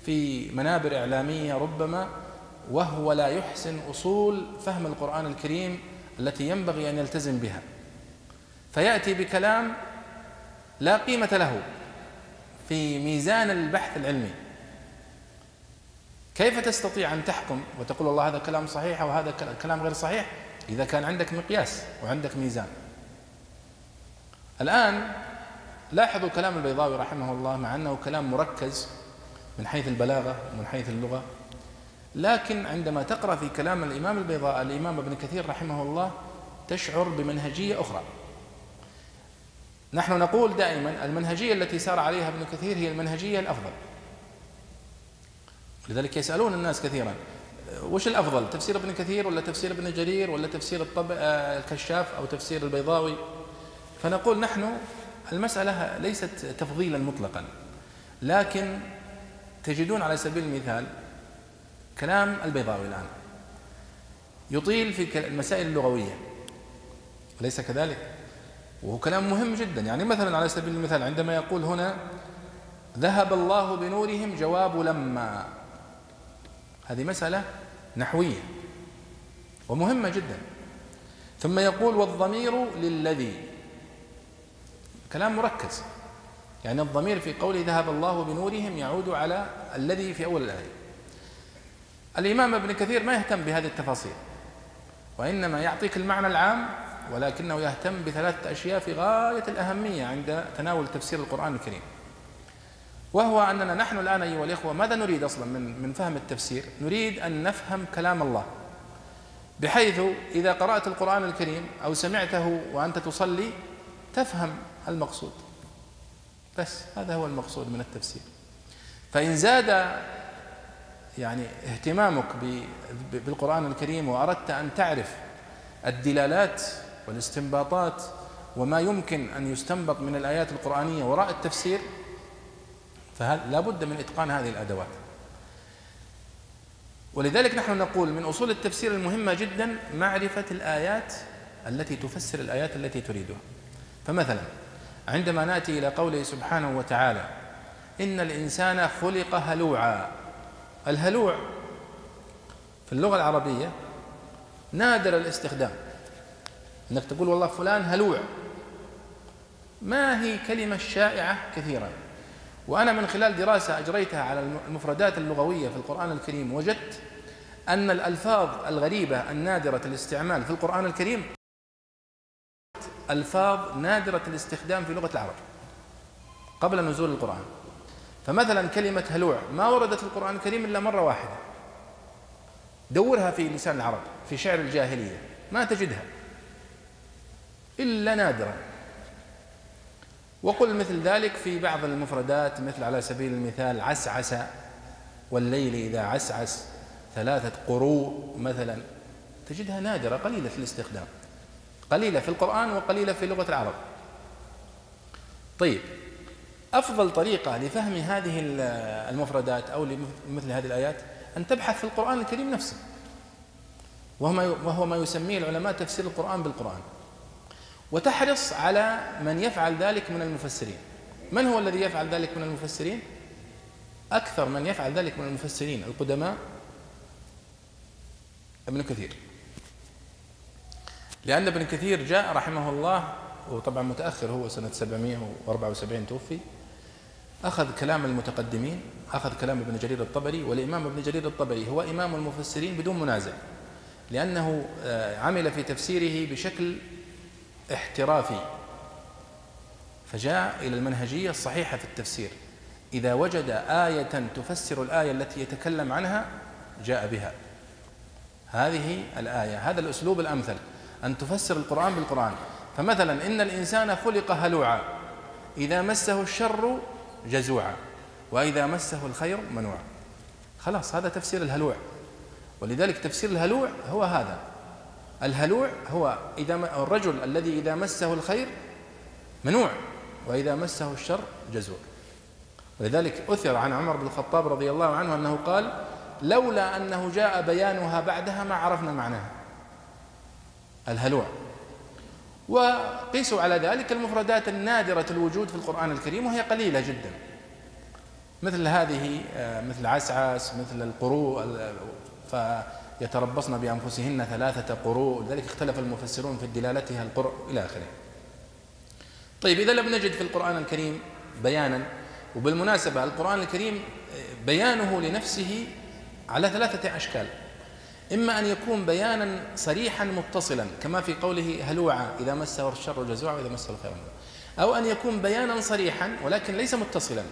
في منابر إعلامية ربما وهو لا يحسن أصول فهم القرآن الكريم التي ينبغي أن يلتزم بها. فيأتي بكلام لا قيمة له في ميزان البحث العلمي. كيف تستطيع أن تحكم وتقول والله هذا كلام صحيح أو هذا كلام غير صحيح؟ إذا كان عندك مقياس وعندك ميزان. الآن لاحظوا كلام البيضاوي رحمه الله مع أنه كلام مركز من حيث البلاغة ومن حيث اللغة. لكن عندما تقرأ في كلام الإمام البيضاء الإمام ابن كثير رحمه الله تشعر بمنهجية أخرى. نحن نقول دائما المنهجية التي سار عليها ابن كثير هي المنهجية الأفضل. لذلك يسألون الناس كثيرا وش الأفضل تفسير ابن كثير ولا تفسير ابن جرير ولا تفسير الطب... الكشاف أو تفسير البيضاوي فنقول نحن المسألة ليست تفضيلا مطلقا لكن تجدون على سبيل المثال كلام البيضاوي الآن يطيل في المسائل اللغوية أليس كذلك؟ وهو كلام مهم جدا يعني مثلا على سبيل المثال عندما يقول هنا ذهب الله بنورهم جواب لما هذه مسألة نحوية ومهمة جدا. ثم يقول والضمير للذي كلام مركز. يعني الضمير في قوله ذهب الله بنورهم يعود على الذي في أول الآية. الإمام ابن كثير ما يهتم بهذه التفاصيل وإنما يعطيك المعنى العام ولكنه يهتم بثلاثة أشياء في غاية الأهمية عند تناول تفسير القرآن الكريم. وهو أننا نحن الآن أيها الإخوة ماذا نريد أصلا من من فهم التفسير؟ نريد أن نفهم كلام الله. بحيث إذا قرأت القرآن الكريم أو سمعته وأنت تصلي تفهم المقصود. بس هذا هو المقصود من التفسير. فإن زاد يعني اهتمامك بالقرآن الكريم وأردت أن تعرف الدلالات والاستنباطات وما يمكن أن يستنبط من الآيات القرآنية وراء التفسير فلا بد من إتقان هذه الأدوات؟ ولذلك نحن نقول من أصول التفسير المهمة جدا معرفة الآيات التي تفسر الآيات التي تريدها. فمثلا عندما نأتي إلى قوله سبحانه وتعالى إن الإنسان خلق هلوعا. الهلوع في اللغة العربية نادر الاستخدام. إنك تقول والله فلان هلوع. ما هي كلمة شائعة كثيرا؟ وأنا من خلال دراسة أجريتها على المفردات اللغوية في القرآن الكريم وجدت أن الألفاظ الغريبة النادرة الاستعمال في القرآن الكريم ألفاظ نادرة الاستخدام في لغة العرب قبل نزول القرآن. فمثلا كلمة هلوع ما وردت في القرآن الكريم إلا مرة واحدة. دورها في لسان العرب في شعر الجاهلية ما تجدها إلا نادرا. وقل مثل ذلك في بعض المفردات مثل على سبيل المثال عسعس والليل إذا عسعس ثلاثة قروء مثلا. تجدها نادرة قليلة في الاستخدام. قليلة في القرآن وقليلة في لغة العرب. طيب أفضل طريقة لفهم هذه المفردات أو لمثل هذه الآيات أن تبحث في القرآن الكريم نفسه. وهو ما يسميه العلماء تفسير القرآن بالقرآن. وتحرص على من يفعل ذلك من المفسرين. من هو الذي يفعل ذلك من المفسرين؟ أكثر من يفعل ذلك من المفسرين القدماء ابن كثير. لأن ابن كثير جاء رحمه الله وطبعا متأخر هو سنة 774 توفي. أخذ كلام المتقدمين أخذ كلام ابن جرير الطبري والإمام ابن جرير الطبري هو إمام المفسرين بدون منازع لأنه آه، عمل في تفسيره بشكل احترافي. فجاء إلى المنهجية الصحيحة في التفسير. إذا وجد آية تفسر الآية التي يتكلم عنها جاء بها. هذه الآية هذا الأسلوب الأمثل أن تفسر القرآن بالقرآن. فمثلا إن الإنسان خلق هلوعا. إذا مسه الشر جزوعا. وإذا مسه الخير منوعا. خلاص هذا تفسير الهلوع. ولذلك تفسير الهلوع هو هذا. الهلوع هو إذا الرجل الذي إذا مسه الخير منوع وإذا مسه الشر جزوع. ولذلك أثر عن عمر بن الخطاب رضي الله عنه أنه قال لولا أنه جاء بيانها بعدها ما عرفنا معناها. الهلوع. وقيسوا على ذلك المفردات النادرة الوجود في القرآن الكريم وهي قليلة جدا. مثل هذه آه، مثل عسعس مثل القروء فيتربصن بأنفسهن ثلاثة قروء لذلك اختلف المفسرون في دلالتها القرء إلى آخره. طيب إذا لم نجد في القرآن الكريم بيانا وبالمناسبة القرآن الكريم آه، بيانه لنفسه على ثلاثة أشكال. إما أن يكون بيانا صريحا متصلا كما في قوله هلوعا إذا مسه الشر جزوعا وإذا مسه الخير. أو أن يكون بيانا صريحا ولكن ليس متصلا.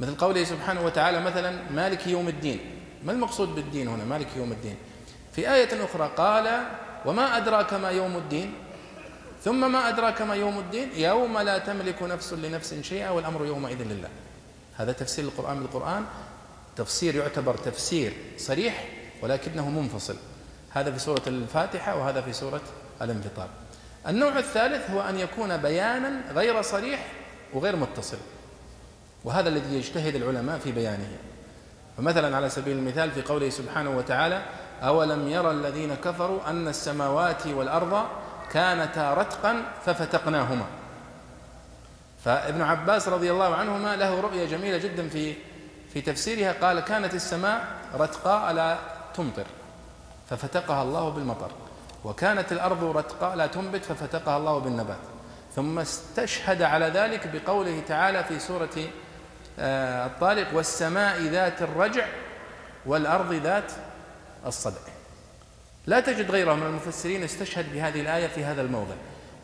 مثل قوله سبحانه وتعالى مثلا مالك يوم الدين. ما المقصود بالدين هنا؟ مالك يوم الدين؟ في آية أخرى قال وما أدراك ما يوم الدين؟ ثم ما أدراك ما يوم الدين؟ يوم لا تملك نفس لنفس شيئا والأمر يومئذ لله. هذا تفسير القرآن بالقرآن. تفسير يعتبر تفسير صريح ولكنه منفصل. هذا في سورة الفاتحة وهذا في سورة الانفطار. النوع الثالث هو أن يكون بيانا غير صريح وغير متصل. وهذا الذي يجتهد العلماء في بيانه. فمثلا على سبيل المثال في قوله سبحانه وتعالى أولم يرى الذين كفروا أن السماوات والأرض كانتا رتقا ففتقناهما. فابن عباس رضي الله عنهما له رؤية جميلة جدا في في تفسيرها قال كانت السماء رتقاء لا تمطر ففتقها الله بالمطر وكانت الأرض رتقاء لا تنبت ففتقها الله بالنبات. ثم استشهد على ذلك بقوله تعالى في سورة آه، الطارق والسماء ذات الرجع والأرض ذات الصدع. لا تجد غيره من المفسرين استشهد بهذه الآية في هذا الموضع.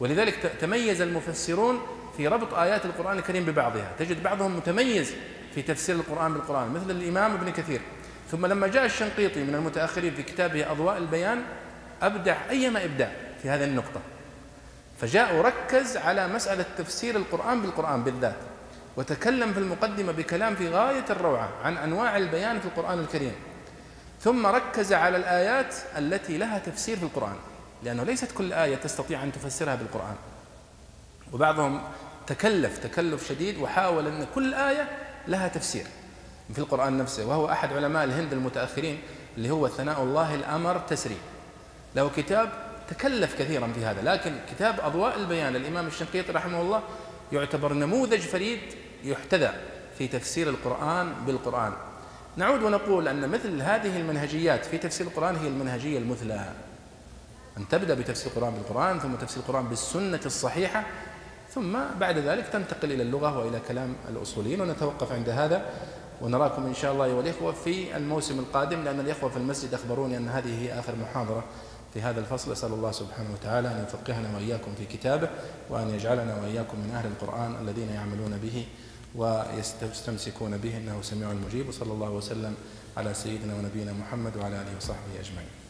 ولذلك تميز المفسرون في ربط آيات القرآن الكريم ببعضها. تجد بعضهم متميز في تفسير القرآن بالقرآن مثل الإمام ابن كثير. ثم لما جاء الشنقيطي من المتأخرين في كتابه أضواء البيان أبدع أيما إبداع في هذه النقطة. فجاء وركز على مسألة تفسير القرآن بالقرآن بالذات. وتكلم في المقدمة بكلام في غاية الروعة عن أنواع البيان في القرآن الكريم. ثم ركز على الآيات التي لها تفسير في القرآن لأنه ليست كل آية تستطيع أن تفسرها بالقرآن. وبعضهم تكلف تكلف شديد وحاول أن كل آية لها تفسير في القرآن نفسه. وهو أحد علماء الهند المتأخرين اللي هو ثناء الله الأمر تسري له كتاب تكلف كثيرا في هذا لكن كتاب أضواء البيان للإمام الشنقيطي رحمه الله يعتبر نموذج فريد يحتذى في تفسير القرآن بالقرآن. نعود ونقول أن مثل هذه المنهجيات في تفسير القرآن هي المنهجية المثلى. أن تبدأ بتفسير القرآن بالقرآن ثم تفسير القرآن بالسنة الصحيحة ثم بعد ذلك تنتقل إلى اللغة وإلى كلام الأصوليين ونتوقف عند هذا ونراكم إن شاء الله أيها الإخوة في الموسم القادم لأن الإخوة في المسجد أخبروني أن هذه هي آخر محاضرة في هذا الفصل. أسأل الله سبحانه وتعالى أن يفقهنا وإياكم في كتابه وأن يجعلنا وإياكم من أهل القرآن الذين يعملون به ويستمسكون به إنه سميع مجيب وصلى الله وسلم على سيدنا ونبينا محمد وعلى آله وصحبه أجمعين.